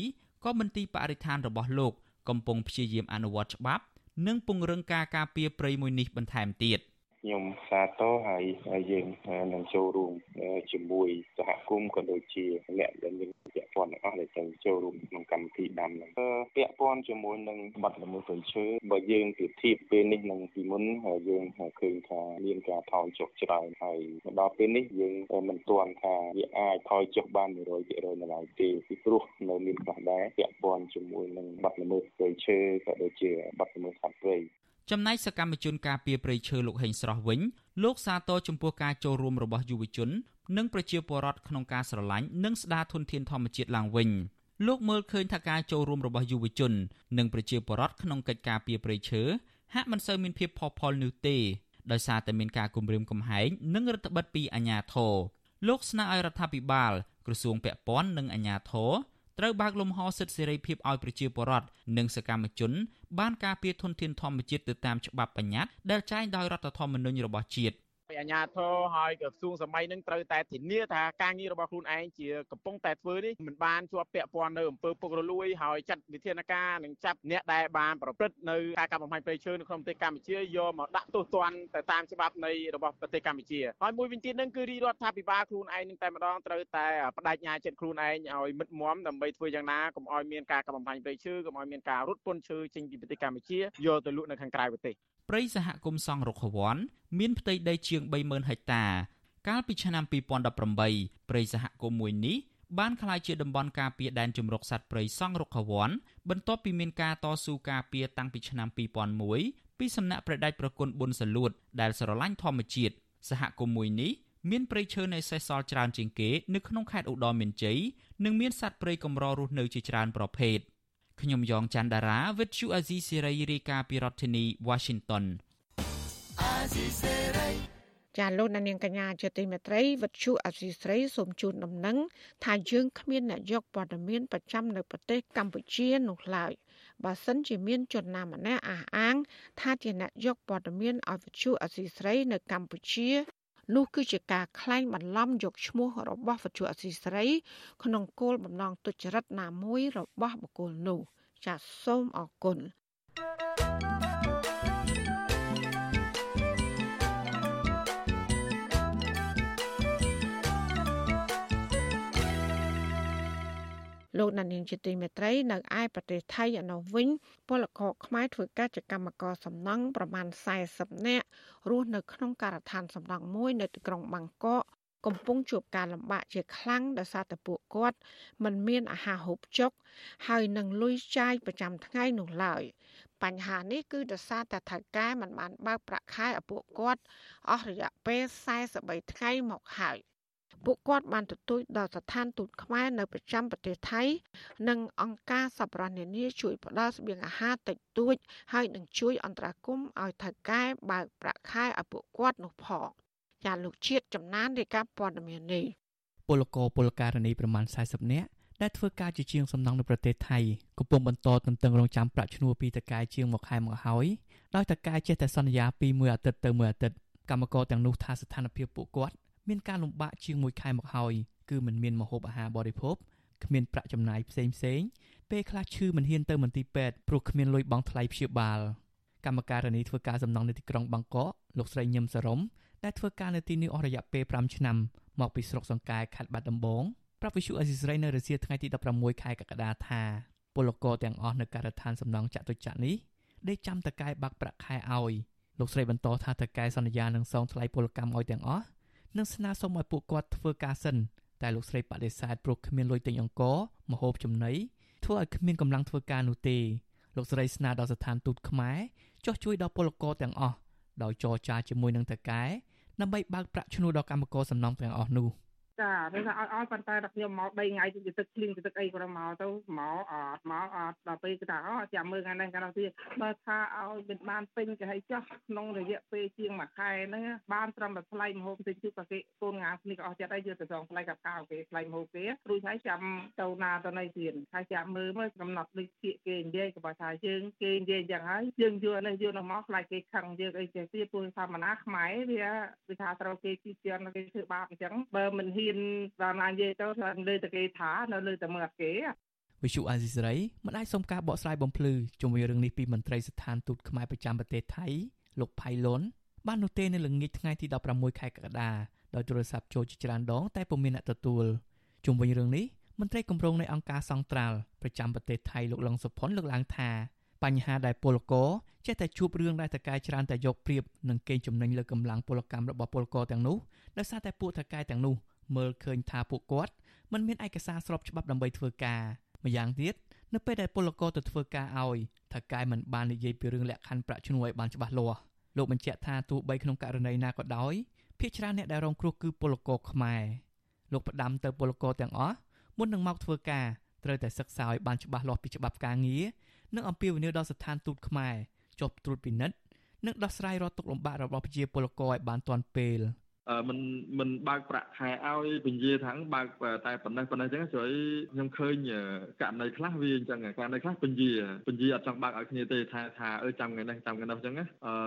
[SPEAKER 5] ក៏មន្ទីរបរិស្ថានរបស់លោកកំពុងព្យាយាមអនុវត្តច្បាប់ និងពង្រឹងការការពារព្រៃមួយនេះបន្ថែមទៀត។
[SPEAKER 4] ខ្ញុំសាទរហើយយើងនឹងចូលរួមជាមួយសហគមន៍ក៏ដូចជាអ្នកដែលមានពាក់ព័ន្ធទាំងអស់ដែលទៅចូលរួមក្នុងកម្មវិធីដាំហ្នឹងពាក់ព័ន្ធជាមួយនឹងបាត់ល្មើសព្រៃឈើបើយើងប្រៀបធៀបពេលនេះនឹងពីមុនហើយយើងឃើញថាមានការថយចុះច្រើនហើយមកដល់ពេលនេះយើងមិនទាន់ថាវាអាចថយចុះបាន100%នៅឡើយទេពីព្រោះនៅមានខ្លះដែរពាក់ព័ន្ធជាមួយនឹងបាត់ល្មើសព្រៃឈើក៏ដូចជាបាត់ល្មើសសត្វព្រៃ
[SPEAKER 5] ចំណែកសកម្មជនការពារព្រៃឈើលោកហេងស្រស់វិញលោកសាទរចំពោះការចូលរួមរបស់យុវជន និងប្រជាពលរដ្ឋក្នុងការស្រឡាញ់និងស្ដារធនធានធម្មជាតិឡើងវិញលោកមើលឃើញថាការចូលរួមរបស់យុវជន និងប្រជាពលរដ្ឋក្នុងកិច្ចការពារព្រៃឈើហាក់មិនសូវមានភាពផុសផុលនោះទេដោយសារតែមានការគំរាមកំហែងនិងរដ្ឋបិទពីអាជ្ញាធរលោកស្នើឲ្យរដ្ឋាភិបាលក្រសួងពាក់ព័ន្ធនិងអាជ្ញាធរ ត្រូវបើកលំហសិទ្ធិសេរីភាពឲ្យប្រជាពលរដ្ឋនិងសកម្មជន បានការពារធនធានធម្មជាតិទៅតាមច្បាប់បញ្ញត្តិដែលចែងដោយរដ្ឋធម្មនុញ្ញរបស់ជាតិ
[SPEAKER 15] អាជ្ញាធរហើយក្រសួងសម័យនឹងត្រូវតែធានាថាការងាររបស់ខ្លួនឯងជាកំពុងតែធ្វើនេះមិនបានជាប់ពាក់ព័ន្ធនៅអំពើពុករលួយហើយចាត់វិធានការនិងចាប់អ្នកដែលបានប្រព្រឹត្តនៅការកាប់បំផ្លាញព្រៃឈើនៅក្នុងប្រទេសកម្ពុជាយកមកដាក់ទោសទណ្ឌទៅតាមច្បាប់នៃរបស់ប្រទេសកម្ពុជាហើយមួយវិញទៀតនឹងគឺរដ្ឋាភិបាលខ្លួនឯងនឹងតែម្ដងត្រូវតែបដិញ្ញាចិត្តខ្លួនឯងឲ្យមិត្តមមដើម្បីធ្វើយ៉ាងណាកុំឲ្យមានការកាប់បំផ្លាញព្រៃឈើកុំឲ្យមានការរត់ពន្ធឈើចេញពីប្រទេសកម្ពុជាយកទៅលក់នៅខាងក្រៅប្រទេស
[SPEAKER 5] ព្រៃសហគមន៍សង់រុក្ខវ័នមានផ្ទៃដីជាង30000ហិកតា កាលពីឆ្នាំ2018ព្រៃសហគមន៍មួយនេះបានក្លាយជាតំបន់ការពារដែនជំរកសត្វព្រៃសង់រុក្ខវ័នបន្ទាប់ពីមានការតស៊ូការពារតាំងពីឆ្នាំ2001ពីសំណាក់ព្រះដេចប្រគុណប៊ុនសាលួតដែលស្រឡាញ់ធម្មជាតិសហគមន៍មួយនេះមានព្រៃឈើនៅសេសសល់ច្រើនជាងគេនៅក្នុងខេត្តឧត្តរមានជ័យនិងមានសត្វព្រៃកម្ររស់នៅជាច្រើនប្រភេទ ខ្ញុំយ៉ងច័ន្ទដារាវិទ្យុអាស៊ីសេរីរាយការណ៍ពីរដ្ឋធានី Washington អាស៊ីសេ
[SPEAKER 1] រីចាលោកនាងកញ្ញាជាទីមេត្រីវិទ្យុអាស៊ីសេរីសូមជូនដំណឹងថាយើងគ្មានអ្នកយកព័ត៌មានប្រចាំនៅប្រទេសកម្ពុជានោះឡើយបើសិនជាមានជនណាម្នាក់អះអាង ថាជាអ្នកយកព័ត៌មានឲ្យវិទ្យុអាស៊ីសេរីនៅកម្ពុជា នោះគឺជាការក្លែងបន្លំយកឈ្មោះរបស់វិទ្យុអសីស្រី ក្នុងគោលបំណងទុច្ចរិតណាមួយរបស់បុគ្គលនោះចាសសូមអរគុណ លោកដានៀងជាទីមេត្រីនៅឯប្រទេសថៃឯណោះវិញពលករខ្មែរធ្វើការជាកម្មករសំណង់ប្រមាណ40នាក់រស់នៅក្នុងការដ្ឋានសំណង់មួយនៅទីក្រុងបាងកកកំពុងជួបការលំបាកជាខ្លាំងដោយសារតែពួកគាត់មិនមានអាហារហូបចុក ហើយនឹងលុយចាយប្រចាំថ្ងៃនោះឡើយបញ្ហានេះគឺដោយសារតែថៅកែមិនបានបើកប្រាក់ខែឲ្យពួកគាត់អស់រយៈពេល43ថ្ងៃមកហើយ ពួកគាត់បានទទូចដល់ស្ថានទូតខ្មែរនៅប្រចាំប្រទេសថៃ និងអង្គការសប្បុរសនានាជួយផ្ដល់ស្បៀងអាហារតិចតួច ហើយនឹងជួយអន្តរាគមន៍ឲ្យថៅកែបើកប្រាក់ខែឲ្យពួកគាត់នោះផងចាលោកជាតិចំណានរាយការណ៍ព័ត៌មាននេះ
[SPEAKER 16] ពលករពលករនីប្រមាណ40នាក់ដែលធ្វើការជាជាងសំណង់នៅប្រទេសថៃកំពុងបន្តទន្ទឹងរង់ចាំប្រាក់ឈ្នួលពីតកែជាងមួយខែមកហើយដោយតកែចេះតែសន្យាពីមួយអាទិត្យទៅមួយអាទិត្យកម្មករទាំងនោះថាស្ថានភាពពួកគាត់ មានការលំបាកជាងមួយខែមកហើយគឺមិនមានម្ហូបអាហារបរិភោគគ្មានប្រាក់ចំណាយផ្សេងផ្សេងពេលខ្លះឈឺមិនហ៊ានទៅមន្ទីរពេទ្យព្រោះគ្មានលុយបង់ថ្លៃព្យាបាលកម្មការនីធ្វើការសំណងនៅទីក្រុងបាងកកលោកស្រីញឹមសរមដែលធ្វើការនៅទីនេះអស់រយៈពេល5ឆ្នាំមកពីស្រុកសង្កែខេត្តបាត់ដំបងប្រាប់វិសុអេស៊ីសរ៉ៃនៅរសៀលថ្ងៃទី16ខែកក្កដាថាពលករទាំងអស់នៅការដ្ឋានសំណង់ចតុចៈនេះដេកចាំតកែបាក់ប្រាក់ខែឲ្យលោកស្រីបន្តថាតកែសន្យានឹងសងថ្លៃពលកម្មឲ្យទាំងអស់ និងស្នើសុំឲ្យពួកគាត់ធ្វើការសិនតែលោកស្រីបដិសេធព្រោះគ្មានលុយទិញអង្គរមហូបចំណីធ្វើឲ្យគ្មានកម្លាំងធ្វើការនោះទេលោកស្រីស្នើដល់ស្ថានទូតខ្មែរចុះជួយដល់ពលករទាំងអស់ដោយចរចាជាមួយនឹងតកែដើម្បីបើកប្រាក់ឈ្នួលដល់កម្មករសំណង់ទាំងអស់នោះ។
[SPEAKER 17] ចាឬថាឲ្យឲ្យប៉ុន្តែដល់ខ្ញុំមក3ថ្ងៃទៅទឹកភ្លៀងទៅទឹកអីក៏មកទៅមកអត់មកអត់ដល់ពេលគេថាអូចាំមើលថ្ងៃនេះកាលនោះទៀតបើថាឲ្យមិនបានពេញគេឲ្យចោះក្នុងរយៈពេលជាងមួយខែហ្នឹងបានត្រឹមតែថ្លៃម្ហូបតិចទៀតក៏គេកូនងាគ្នាក៏អស់ចិត្តហើយយកទៅសងថ្លៃកាប់កៅគេថ្លៃម្ហូបគេរួចហើយចាំទៅណាទៅណីទៀតហើយចាំមើលមើលកំណត់ដូចជាគេនិយាយក៏បើថាយើងគេនិយាយយ៉ាងហើយយើងយកនេះយកនោះមកខ្លាចគេខឹងយើងអីចេះទៀតព្រោះធម្មតាខ្មែរវាវាថាត្រូវគេជិះជន់គេធ្វើបាបអញ្ចឹងបើមិនហ៊ានដល់ណានិយាយទៅថាលើតែគេថានៅលើតែមើលគេ
[SPEAKER 16] វិសុអាស៊ីសេរីមិនអាចសុំការបកស្រាយបំភ្លឺជុំវិញរឿងនេះពីមន្ត្រីស្ថានទូតខ្មែរប្រចាំប្រទេសថៃលោកផៃលុនបាននោះទេនៅល្ងាចថ្ងៃទី16ខែកក្កដាដោយទូរស័ព្ទចូលជាច្រើនដងតែពុំមានអ្នកទទួលជុំវិញរឿងនេះមន្ត្រីគម្រោងនៃអង្គការសង្ត្រាល់ប្រចាំប្រទេសថៃលោកលងសុផុនលើកឡើងថាបញ្ហាដែលពលករចេះតែជួបរឿងដែលតកែច្រើនតែយកព្រៀបនិងកេងចំណេញលើកម្លាំងពលកម្មរបស់ពលករទាំងនោះដោយសារតែពួកតកែទាំងនោះ មើលឃើញថាពួកគាត់មិនមានឯកសារស្របច្បាប់ដើម្បីធ្វើការម្យ៉ាងទៀតនៅពេលដែលពលករទៅធ្វើការឲ្យថៅកែមិនបាននិយាយពីរឿងលក្ខខណ្ឌប្រាក់ឈ្នួលឲ្យបានច្បាស់លាស់លោកបញ្ជាក់ថាទោះបីក្នុងករណីណាក៏ដោយភាគច្រើនអ្នកដែលរងគ្រោះគឺពលករខ្មែរលោកផ្ដាំទៅពលករទាំងអស់មុននឹងមកធ្វើការត្រូវតែសិក្សាឲ្យបានច្បាស់លាស់ពីច្បាប់ការងារនិងអំពាវនាវដល់ស្ថានទូតខ្មែរចុះត្រួតពិនិត្យនិងដោះស្រាយរាល់ទុក្ខលំបាករបស់ប្រជាពលករឲ្យបានទាន់ពេល។
[SPEAKER 18] មិនមិនបើកប្រាក់ខែឲ្យពញាថាងបើកតែប៉ុណ្ណេះប៉ុណ្ណេះអញ្ចឹងជួយខ្ញុំឃើញករណីខ្លះវាអញ្ចឹងករណីខ្លះពញាពញាអត់ចង់បើកឲ្យគ្នាទេថាថាអឺចាំថ្ងៃនេះចាំថ្ងៃនោះអញ្ចឹង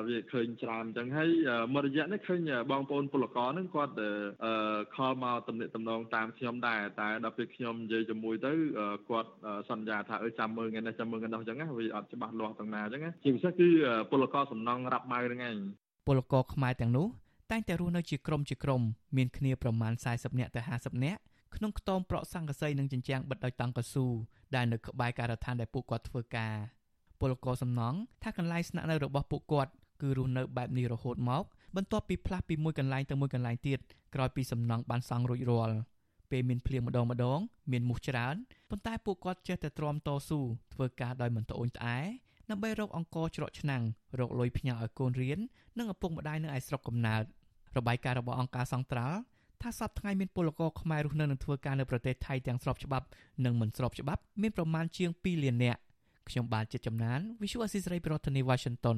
[SPEAKER 18] វាឃើញច្រើនអញ្ចឹងហើយមួយរយៈនេះឃើញបងប្អូនពលករហ្នឹងគាត់ខលមកតំណែងតំណងតាមខ្ញុំដែរតែដល់ពេលខ្ញុំនិយាយជាមួយទៅគាត់សន្យាថាអឺចាំមើលថ្ងៃនេះចាំមើលថ្ងៃនោះអញ្ចឹងវាអត់ច្បាស់លាស់ទាំងណាអញ្ចឹងជាពិសេសគឺពលករសំណងរាប់ម៉ៅហ្នឹងឯង
[SPEAKER 16] ពលករខ្មែរទាំងនោះ តែងតែរស់នៅជាក្រុមជាក្រុមមានគ្នាប្រមាណ40នាក់ទៅ50នាក់ក្នុងខ្ទមប្រក់សង្កសីនិងជញ្ជាំងបិទដោយតង់កស៊ូដែលនៅក្បែរការដ្ឋានដែលពួកគាត់ធ្វើការពលករសំណង់ថាកន្លែងស្នាក់នៅរបស់ពួកគាត់គឺរស់នៅបែបនេះរហូតមកបន្ទាប់ពីផ្លាស់ពីមួយកន្លែងទៅមួយកន្លែងទៀតក្រោយពីសំណង់បានសង់រួចរាល់ពេលមានភ្លៀងម្ដងម្ដង មានមូសច្រើនប៉ុន្តែពួកគាត់ចេះតែទ្រាំតស៊ូធ្វើការដោយមិនត្អូញត្អែ ដើម្បីរកអង្គច្រកឆ្នាំងរកលុយផ្ញើឲ្យកូនរៀននិងឪពុកម្ដាយនៅឯស្រុកកំណើតរបាយការណ៍របស់អង្គការសង្ត្រាល់ថាសប្តាហ៍មានពលករខ្មែររស់នៅនឹងធ្វើការនៅប្រទេសថៃទាំងស្របច្បាប់និងមិនស្របច្បាប់មានប្រមាណជាង2លាននាក់ខ្ញុំបាទចិត្តចំណាន Visual Assisray ប្រធានាទី Washington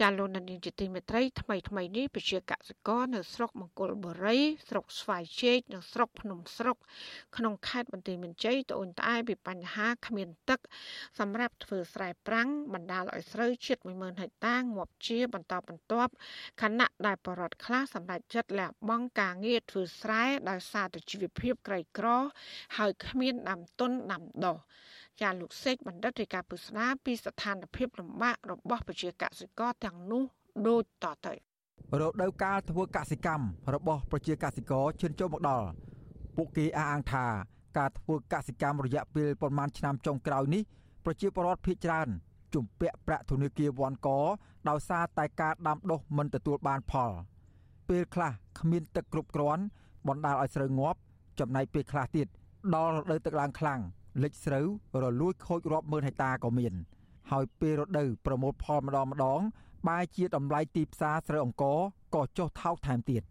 [SPEAKER 1] ចាលោកនានីជាទីមេត្រីថ្មីថ្មីនេះប្រជាកសិករនៅស្រុកមង្គលបុរី ស្រុកស្វាយជែកនិងស្រុកភ្នំស្រុកក្នុងខេត្តបន្ទាយមានជ័យត្អូញត្អែពីបញ្ហាគ្មានទឹក សម្រាប់ធ្វើស្រែប្រាំងបណ្ដាលឲ្យស្រូវជិត10000ហិកតាងាប់ជាបន្តបន្ទាប់ខណៈដែលបរដ្ឋខ្លះសម្រាប់ចិត្តលះបង់ការងារធ្វើស្រែដោយសារតែជីវភាពក្រីក្រ ហើយគ្មានដើមទុនដាំដុះ ចាលោកសេកបណ្ឌិតរាយការណ៍ពុស្ដាពីស្ថានភាពលំបាករបស់ប្រជាកសិករទាំងនោះដូចតទៅ
[SPEAKER 19] រដូវកាលធ្វើកសិកម្មរបស់ប្រជាកសិករឈានចូលមកដល់
[SPEAKER 20] ពួកគេអះអាងថាការធ្វើកសិកម្មរយៈពេលប្រមាណឆ្នាំចុងក្រោយនេះប្រជាពលរដ្ឋភ័យច្រើនជំពាក់ប្រាក់ធនាគារវ៉ាន់កដោយសារតែការដាំដុះមិនទទួលបានផល ពេលខ្លះគ្មានទឹកគ្រប់គ្រាន់បណ្ដាលឲ្យស្រូវងាប់ចំណែកពេលខ្លះទៀតដល់រដូវទឹកឡើងខ្លាំង លិចស្រូវរលួយខូចរាប់ម៉ឺនហិកតាក៏មាន ហើយពេលរដូវប្រមូលផលម្ដងម្ដង បែជាតម្លៃទីផ្សារស្រូវអង្ករក៏ចុះថោកថែមទៀត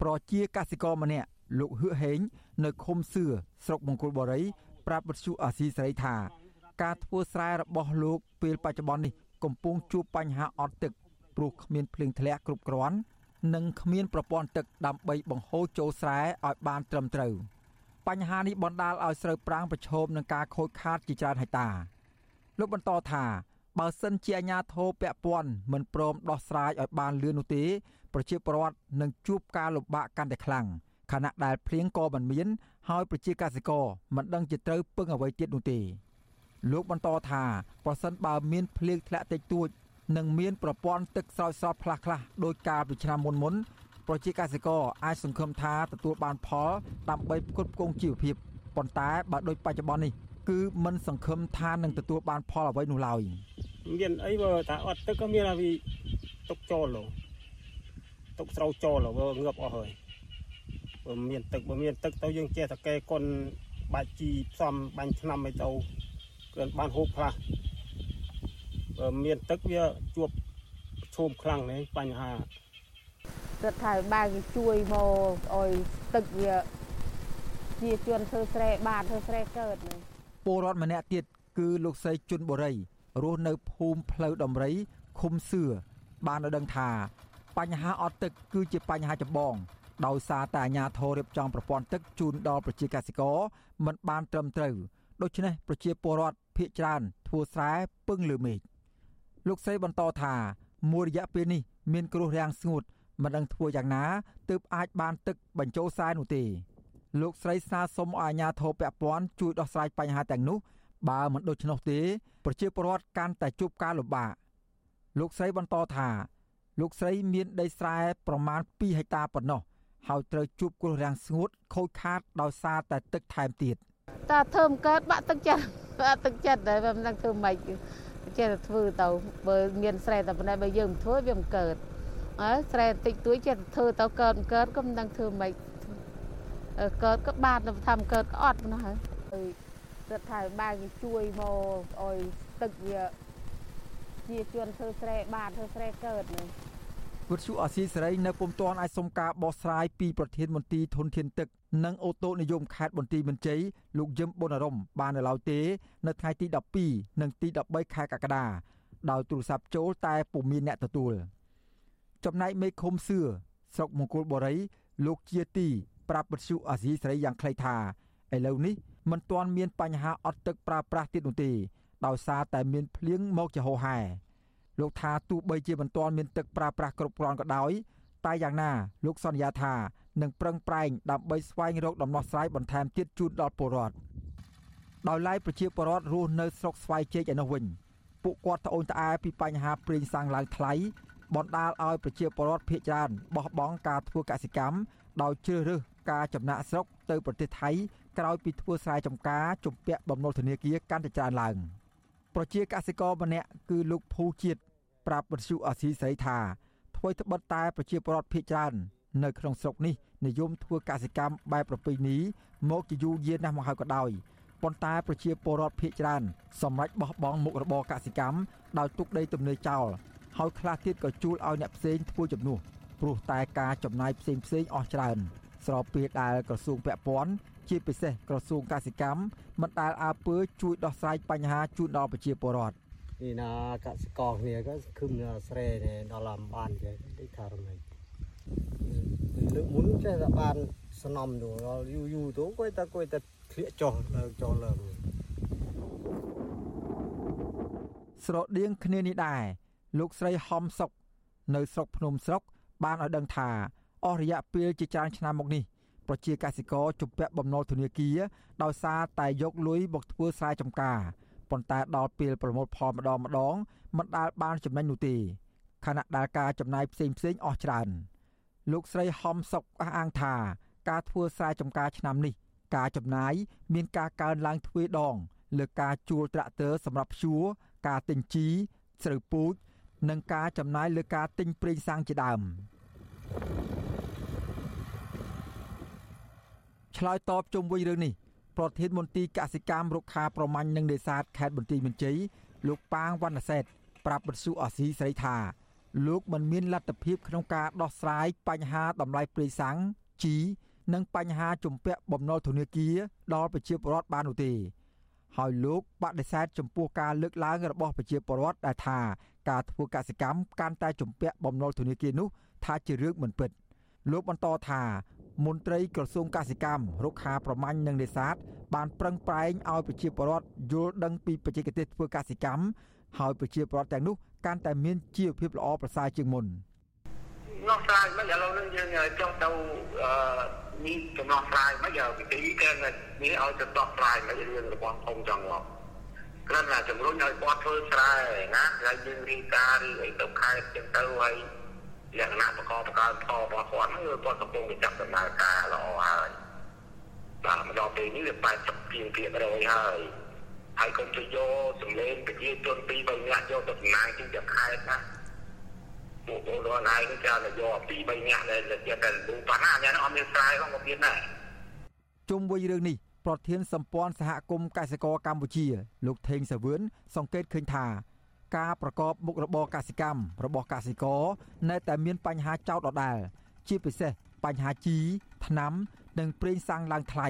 [SPEAKER 20] ប្រជាកសិករម្នាក់លោកហឿហេង នៅឃុំសឿស្រុកមង្គលបុរី ប្រាប់វិទ្យុអាស៊ីសេរីថា ការធ្វើស្រែរបស់លោកពេលបច្ចុប្បន្ននេះកំពុងជួបបញ្ហាអត់ទឹកព្រោះគ្មានភ្លៀងធ្លាក់គ្រប់គ្រាន់និងគ្មានប្រព័ន្ធទឹកដើម្បីបង្ហូរចូលស្រែឲ្យបានត្រឹមត្រូវ បញ្ហានេះបណ្ដាលឲ្យស្រូវប្រាំងប្រឈមនឹងការខូចខាតជាច្រើនហិកតាលោកបន្តថាបើសិនជាអាជ្ញាធរពាក់ព័ន្ធមិនព្រមដោះស្រាយឲ្យបានលឿននោះទេប្រជាពលរដ្ឋនឹងជួបការលំបាកកាន់តែខ្លាំងខណៈដែលភ្លៀងក៏មិនមានហើយប្រជាកសិករមិនដឹងជាត្រូវពឹងអ្វីទៀតនោះទេលោកបន្តថាប្រសិនបើមានភ្លៀងធ្លាក់តិចតួច និងមានប្រព័ន្ធទឹកស្រោចស្រពខ្លះៗដោយកាលពីឆ្នាំមុនមុន ប្រជាកសិករអាចសង្ឃឹមថាទទួលបានផលដើម្បីផ្គត់ផ្គង់ជីវភាពប៉ុន្តែបើដូចបច្ចុប្បន្ននេះគឺមិនសង្ឃឹមថានឹងទទួលបានផលអ្វីនោះឡើយ
[SPEAKER 19] មានអីបើថាអត់ទឹកក៏មានអាវីទុកចូលលោទុកស្រូវចូលវាងើបអស់ហើយបើមានទឹកបើមានទឹកទៅយើងចេះតែកែកុនបាច់ជីផ្សំបាញ់ឆ្នាំអីទៅគឺបានហូបខ្លះបើមានទឹកវាជួបឈោមខ្លាំងនេះបញ្ហា
[SPEAKER 21] រដ្ឋាភិបាលគេជួយមកឲ្យទឹកវាជាជនធ្វើស្រែបានធ្វើស្រែកើតនេះ
[SPEAKER 20] ពលរដ្ឋម្នាក់ទៀតគឺលោកស្រីជុនបូរីរស់នៅភូមិផ្លូវដំរីឃុំសឿបានឲ្យដឹងថា បញ្ហាអត់ទឹកគឺជាបញ្ហាចម្បងដោយសារតែអាជ្ញាធររៀបចំប្រព័ន្ធទឹកជូនដល់ប្រជាកសិករមិនបានត្រឹមត្រូវដូច្នេះប្រជាពលរដ្ឋភ ieck ច្រើនធ្វើស្រែពឹងលើមេឃលោកស្រីបន្តថាមួយរយៈពេលនេះមានគ្រោះរាំងស្ងួត មិនដឹងធ្វើយ៉ាងណាទើបអាចបានទឹកបញ្ចូលខ្សែនោះទេលោកស្រីស្នើសុំឲ្យអាជ្ញាធរពាក់ព័ន្ធជួយដោះស្រាយបញ្ហាទាំងនោះបើមិនដូច្នោះទេប្រជាពលរដ្ឋកាន់តែជួបការលំបាកលោកស្រីបន្តថាលោកស្រីមានដីស្រែប្រមាណ2ហិកតាប៉ុណ្ណោះហើយត្រូវជួបគ្រោះរាំងស្ងួតខូចខាតដោយសារតែទឹកថែមទៀត
[SPEAKER 21] តាធ្វើមិនកើតបាក់ទឹកចិត្តបាក់ទឹកចិត្តតែមិនដឹងធ្វើម៉េចចេះតែធ្វើទៅបើមានស្រែតែប៉ុណ្ណេះបើយើងមិនធ្វើវាមិនកើត អើស្រែតិចតួចចេះតែធ្វើទៅកើតមិនកើតក៏មិនដឹងធ្វើម៉េចកើតក៏បានតែថាមិនកើតក៏អត់ប៉ុណ្ណោះហើយរដ្ឋាភិបាលគេជួយមកឲ្យទឹកវាជាជនធ្វើស្រែបានធ្វើស្រែកើតនេះ
[SPEAKER 20] វិទ្យុអាស៊ីសេរីនៅពុំទាន់អាចសុំការបោះស្រាយពីប្រធានមន្ត្រីធនធានទឹកនិងអូតូនិយមខេត្តបន្ទាយមានជ័យលោកយឹមប៊ុនអរមបាននៅឡើយទេនៅថ្ងៃទី12និងទី13ខែកក្កដាដោយទូរស័ព្ទចូលតែពុំមានអ្នកទទួល ចំណែកមេឃុំសឿស្រុកមង្គលបុរី លោកជាទីប្រាប់វិទ្យុអាស៊ីសេរីយ៉ាងខ្លីថាឥឡូវនេះមិនទាន់មានបញ្ហាអត់ទឹកប្រើប្រាស់ទៀតនោះទេដោយសារតែមានភ្លៀងមកជាហូរហែលោកថាទោះបីជាមិនទាន់មានទឹកប្រើប្រាស់គ្រប់គ្រាន់ក៏ដោយតែយ៉ាងណាលោកសន្យាថានឹងប្រឹងប្រែងដើម្បីស្វែងរកដំណោះស្រាយបន្ថែមទៀតជូនដល់ពលរដ្ឋដោយឡែកប្រជាពលរដ្ឋរស់នៅស្រុកស្វាយជែកឯនោះវិញពួកគាត់ត្អូញត្អែពីបញ្ហាប្រេងសាំងឡើងថ្លៃ បណ្ដាលឲ្យប្រជាពលរដ្ឋភ័យច្រើនបោះបង់ការធ្វើកសិកម្មដោយជ្រើសរើសការចំណាក់ស្រុកទៅប្រទេសថៃក្រោយពីធ្វើស្រែចម្ការជំពាក់បំណុលធនាគារកាន់តែច្រើនឡើងប្រជាកសិករម្នាក់គឺលោកភូជាតិប្រាប់វិទ្យុអាស៊ីសេរីថាអ្វីត្បិតតែប្រជាពលរដ្ឋភ័យច្រើននៅក្នុងស្រុកនេះនិយមធ្វើកសិកម្មបែបប្រពៃណីមកជាយូរយារណាស់មកហើយក៏ដោយប៉ុន្តែប្រជាពលរដ្ឋភ័យច្រើនសម្រេចបោះបង់មុខរបរកសិកម្មដោយទុកដីទំនេរចោល ហើយខ្លះទៀតក៏ជួលឲ្យអ្នកផ្សេងធ្វើជំនួសព្រោះតែការចំណាយផ្សេងផ្សេងអស់ច្រើន ស្របពេលដែលក្រសួងពាក់ព័ន្ធជាពិសេសក្រសួងកសិកម្មមិនដែលអើពើជួយដោះស្រាយបញ្ហាជូនដល់ប្រជាពលរដ្ឋ
[SPEAKER 22] នេះណាកសិករគ្នាក៏ខឹមស្រែដល់អំបានចេះទីថារំលែកលើកមុនចេះតែបានសំណំទៅដល់យូរយូរទៅគាត់តែគាត់តែធ្លាក់ចុះឡើងចុះឡើង
[SPEAKER 20] ស្រដៀងគ្នានេះដែរ លោកស្រីហំសុក នៅស្រុកភ្នំស្រុក បានឲ្យដឹងថាអស់រយៈពេលជាច្រើនឆ្នាំមកនេះប្រជាកសិករជំពាក់បំណុលធនាគារដោយសារតែយកលុយមកធ្វើស្រែចម្ការប៉ុន្តែដល់ពេលប្រមូលផលម្ដងម្ដងមិនដាល់បានចំណេញនោះទេខណៈដែលការចំណាយផ្សេងផ្សេងអស់ច្រើនលោកស្រីហំសុកអះអាងថា ការធ្វើស្រែចម្ការឆ្នាំនេះ ការចំណាយមានការកើនឡើងទ្វេដងលើការជួលត្រាក់ទ័រសម្រាប់ភ្ជួរការទិញជីស្រូវពូជ និងការចំណាយលើការទិញប្រេងសាំងជាដើមឆ្លើយតបជុំវិញរឿងនេះប្រធានមន្ទីរកសិកម្មរុក្ខាប្រមាញ់និងនេសាទខេត្តបន្ទាយមានជ័យលោកប៉ាងវណ្ណសេតប្រាប់បទសុអសីស្រីថាលោកមិនមានលទ្ធភាពក្នុងការដោះស្រាយបញ្ហាតម្លៃប្រេងសាំងជីនិងបញ្ហាជំពាក់បំណុលធនាគារដល់ប្រជាពលរដ្ឋបាននោះទេ ហើយលោកបដិសេធចំពោះការលើកឡើងរបស់ប្រជាពលរដ្ឋដែលថា ការធ្វើកសិកម្មកាន់តែជំពាក់បំណុលធនាគារនោះថាជារឿងមិនពិតលោកបន្តថាមន្ត្រីក្រសួងកសិកម្មរុក្ខាប្រមាញ់និងនេសាទបានប្រឹងប្រែងឲ្យប្រជាពលរដ្ឋយល់ដឹងពីបច្ចេកទេសធ្វើកសិកម្មហើយប្រជាពលរដ្ឋទាំងនោះកាន់តែមានជីវភាពល្អប្រសើរជាងមុន
[SPEAKER 23] នោះស្រាយមិនឥឡូវនេះយើងចង់ទៅអឺនេះចំនួនស្រាយមិនយកវិធីគេនេះឲ្យទៅដោះស្រាយមិនរឿងរបស់ធំចង់មក គ្រាន់តែជំរុញឲ្យគាត់ធ្វើស្រែណាហើយយើងរីការឬអីទៅខេត្តចឹងទៅហើយលក្ខណៈបកបកើផលរបស់គាត់ហ្នឹងគឺគាត់កំពុងតែចាប់ដំណើរការល្អហើយបាទមកដល់ពេលនេះវា80ជាងភាគរយហើយហើយកុំទៅយកសម្លេងប្រជាជនពីរបីនាក់យកទៅចំណាយទីទៅខេត្តណាពួកពលរដ្ឋហើយនេះគេយកពីរបីនាក់ដែលគេតែលូប៉ះណាញ៉ាំអត់មានស្រ័យផងក៏មានដែរ
[SPEAKER 20] ជុំវិញរឿងនេះ ប្រធានសម្ព័ន្ធសហគមន៍កសិករកម្ពុជា លោកថេងសាវឿនសង្កេតឃើញថាការប្រកបមុខរបរកសិកម្មរបស់កសិករនៅតែមានបញ្ហាចោទដដែលជាពិសេសបញ្ហាជីថ្នាំ និងប្រេងសាំងឡើងថ្លៃ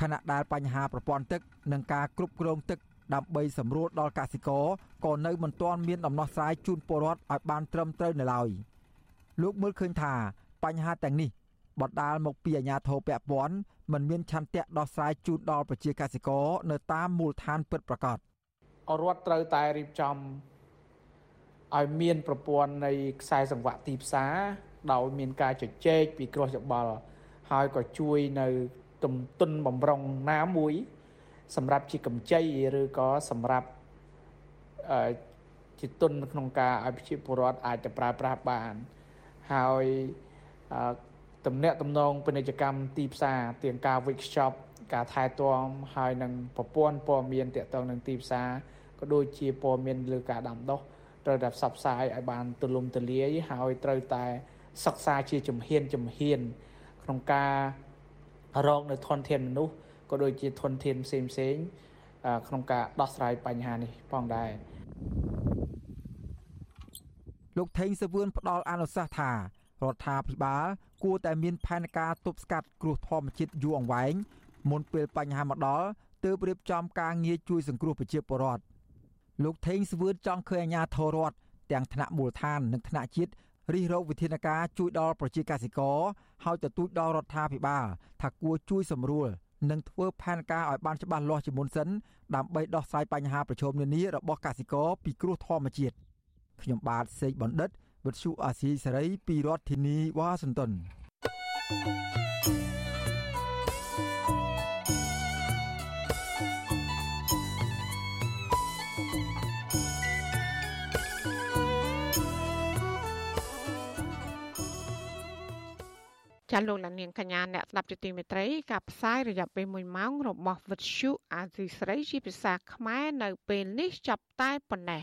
[SPEAKER 20] ខណៈដែលបញ្ហាប្រព័ន្ធទឹកនិងការគ្រប់គ្រងទឹកដើម្បីសម្រួលដល់កសិករក៏នៅមិនទាន់មានដំណោះស្រាយជូនពលរដ្ឋឲ្យបានត្រឹមត្រូវនៅឡើយលោកមើលឃើញថាបញ្ហាទាំងនេះ បណ្ដាលមកពីអាជ្ញាធរពាក់ព័ន្ធមិនមានឆន្ទៈដោះស្រាយជូនដល់ប្រជាកសិករនៅតាមមូលដ្ឋានពិតប្រាកដ
[SPEAKER 24] រដ្ឋត្រូវតែរៀបចំឲ្យមានប្រព័ន្ធនៃខ្សែសង្វាក់ទីផ្សារដោយមានការជជែកពីគ្រោះយោបល់ហើយក៏ជួយនៅទំទុនបំរុងណាមួយ សម្រាប់ជាកម្ចីឬក៏សម្រាប់អឺជាទុនក្នុងការឲ្យប្រជាពលរដ្ឋអាចទៅប្រើប្រាស់បាន ហើយ តំណាក់តំណងពាណិជ្ជកម្មទីផ្សារទាំងការវិកខ្ចប់ការថែទាំហើយនឹងប្រព័ន្ធព័ត៌មានទាក់ទងនឹងទីផ្សារក៏ដូចជាព័ត៌មានលើការដាំដុះត្រូវតែផ្សព្វផ្សាយឲ្យបានទូលំទូលាយហើយត្រូវតែសិក្សាជាជំហានជំហាន ក្នុងការរកនៅធនធានមនុស្សក៏ដូចជាធនធានផ្សេងផ្សេងក្នុងការដោះស្រាយបញ្ហានេះផងដែរ
[SPEAKER 20] លោកថេងសវឿនផ្ដល់អនុសាសន៍ថារដ្ឋាភិបាល គួរតែមានផែនការទប់ស្កាត់គ្រោះធម្មជាតិយូរអង្វែងមុនពេលបញ្ហាមកដល់ទើបរៀបចំការងារជួយសង្គ្រោះប្រជាពលរដ្ឋលោកថេងសវឿនចង់ឃើញអាជ្ញាធររដ្ឋទាំងថ្នាក់មូលដ្ឋាននិងថ្នាក់ជាតិរិះរោបវិធានការជួយដល់ប្រជាកសិករហើយទទូចដល់រដ្ឋាភិបាលថាគួរជួយសម្រួលនិងធ្វើផែនការឲ្យបានច្បាស់លាស់ជាមុនសិនដើម្បីដោះស្រាយបញ្ហាប្រឈមនានារបស់កសិករពីគ្រោះធម្មជាតិខ្ញុំបាទសេកបណ្ឌិត វិទ្យុអាស៊ីសេរីពីរដ្ឋធានីវ៉ាស៊ីនតោន
[SPEAKER 1] ចាលោកលានកញ្ញាអ្នកស្ដាប់ជាទីមេត្រីការផ្សាយរយៈពេល1ម៉ោងរបស់វិទ្យុអាស៊ីស្រីជាភាសាខ្មែរនៅពេលនេះចាប់តែប៉ុណ្ណេះ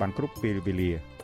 [SPEAKER 25] បានគ្រប់ពេលវេលា។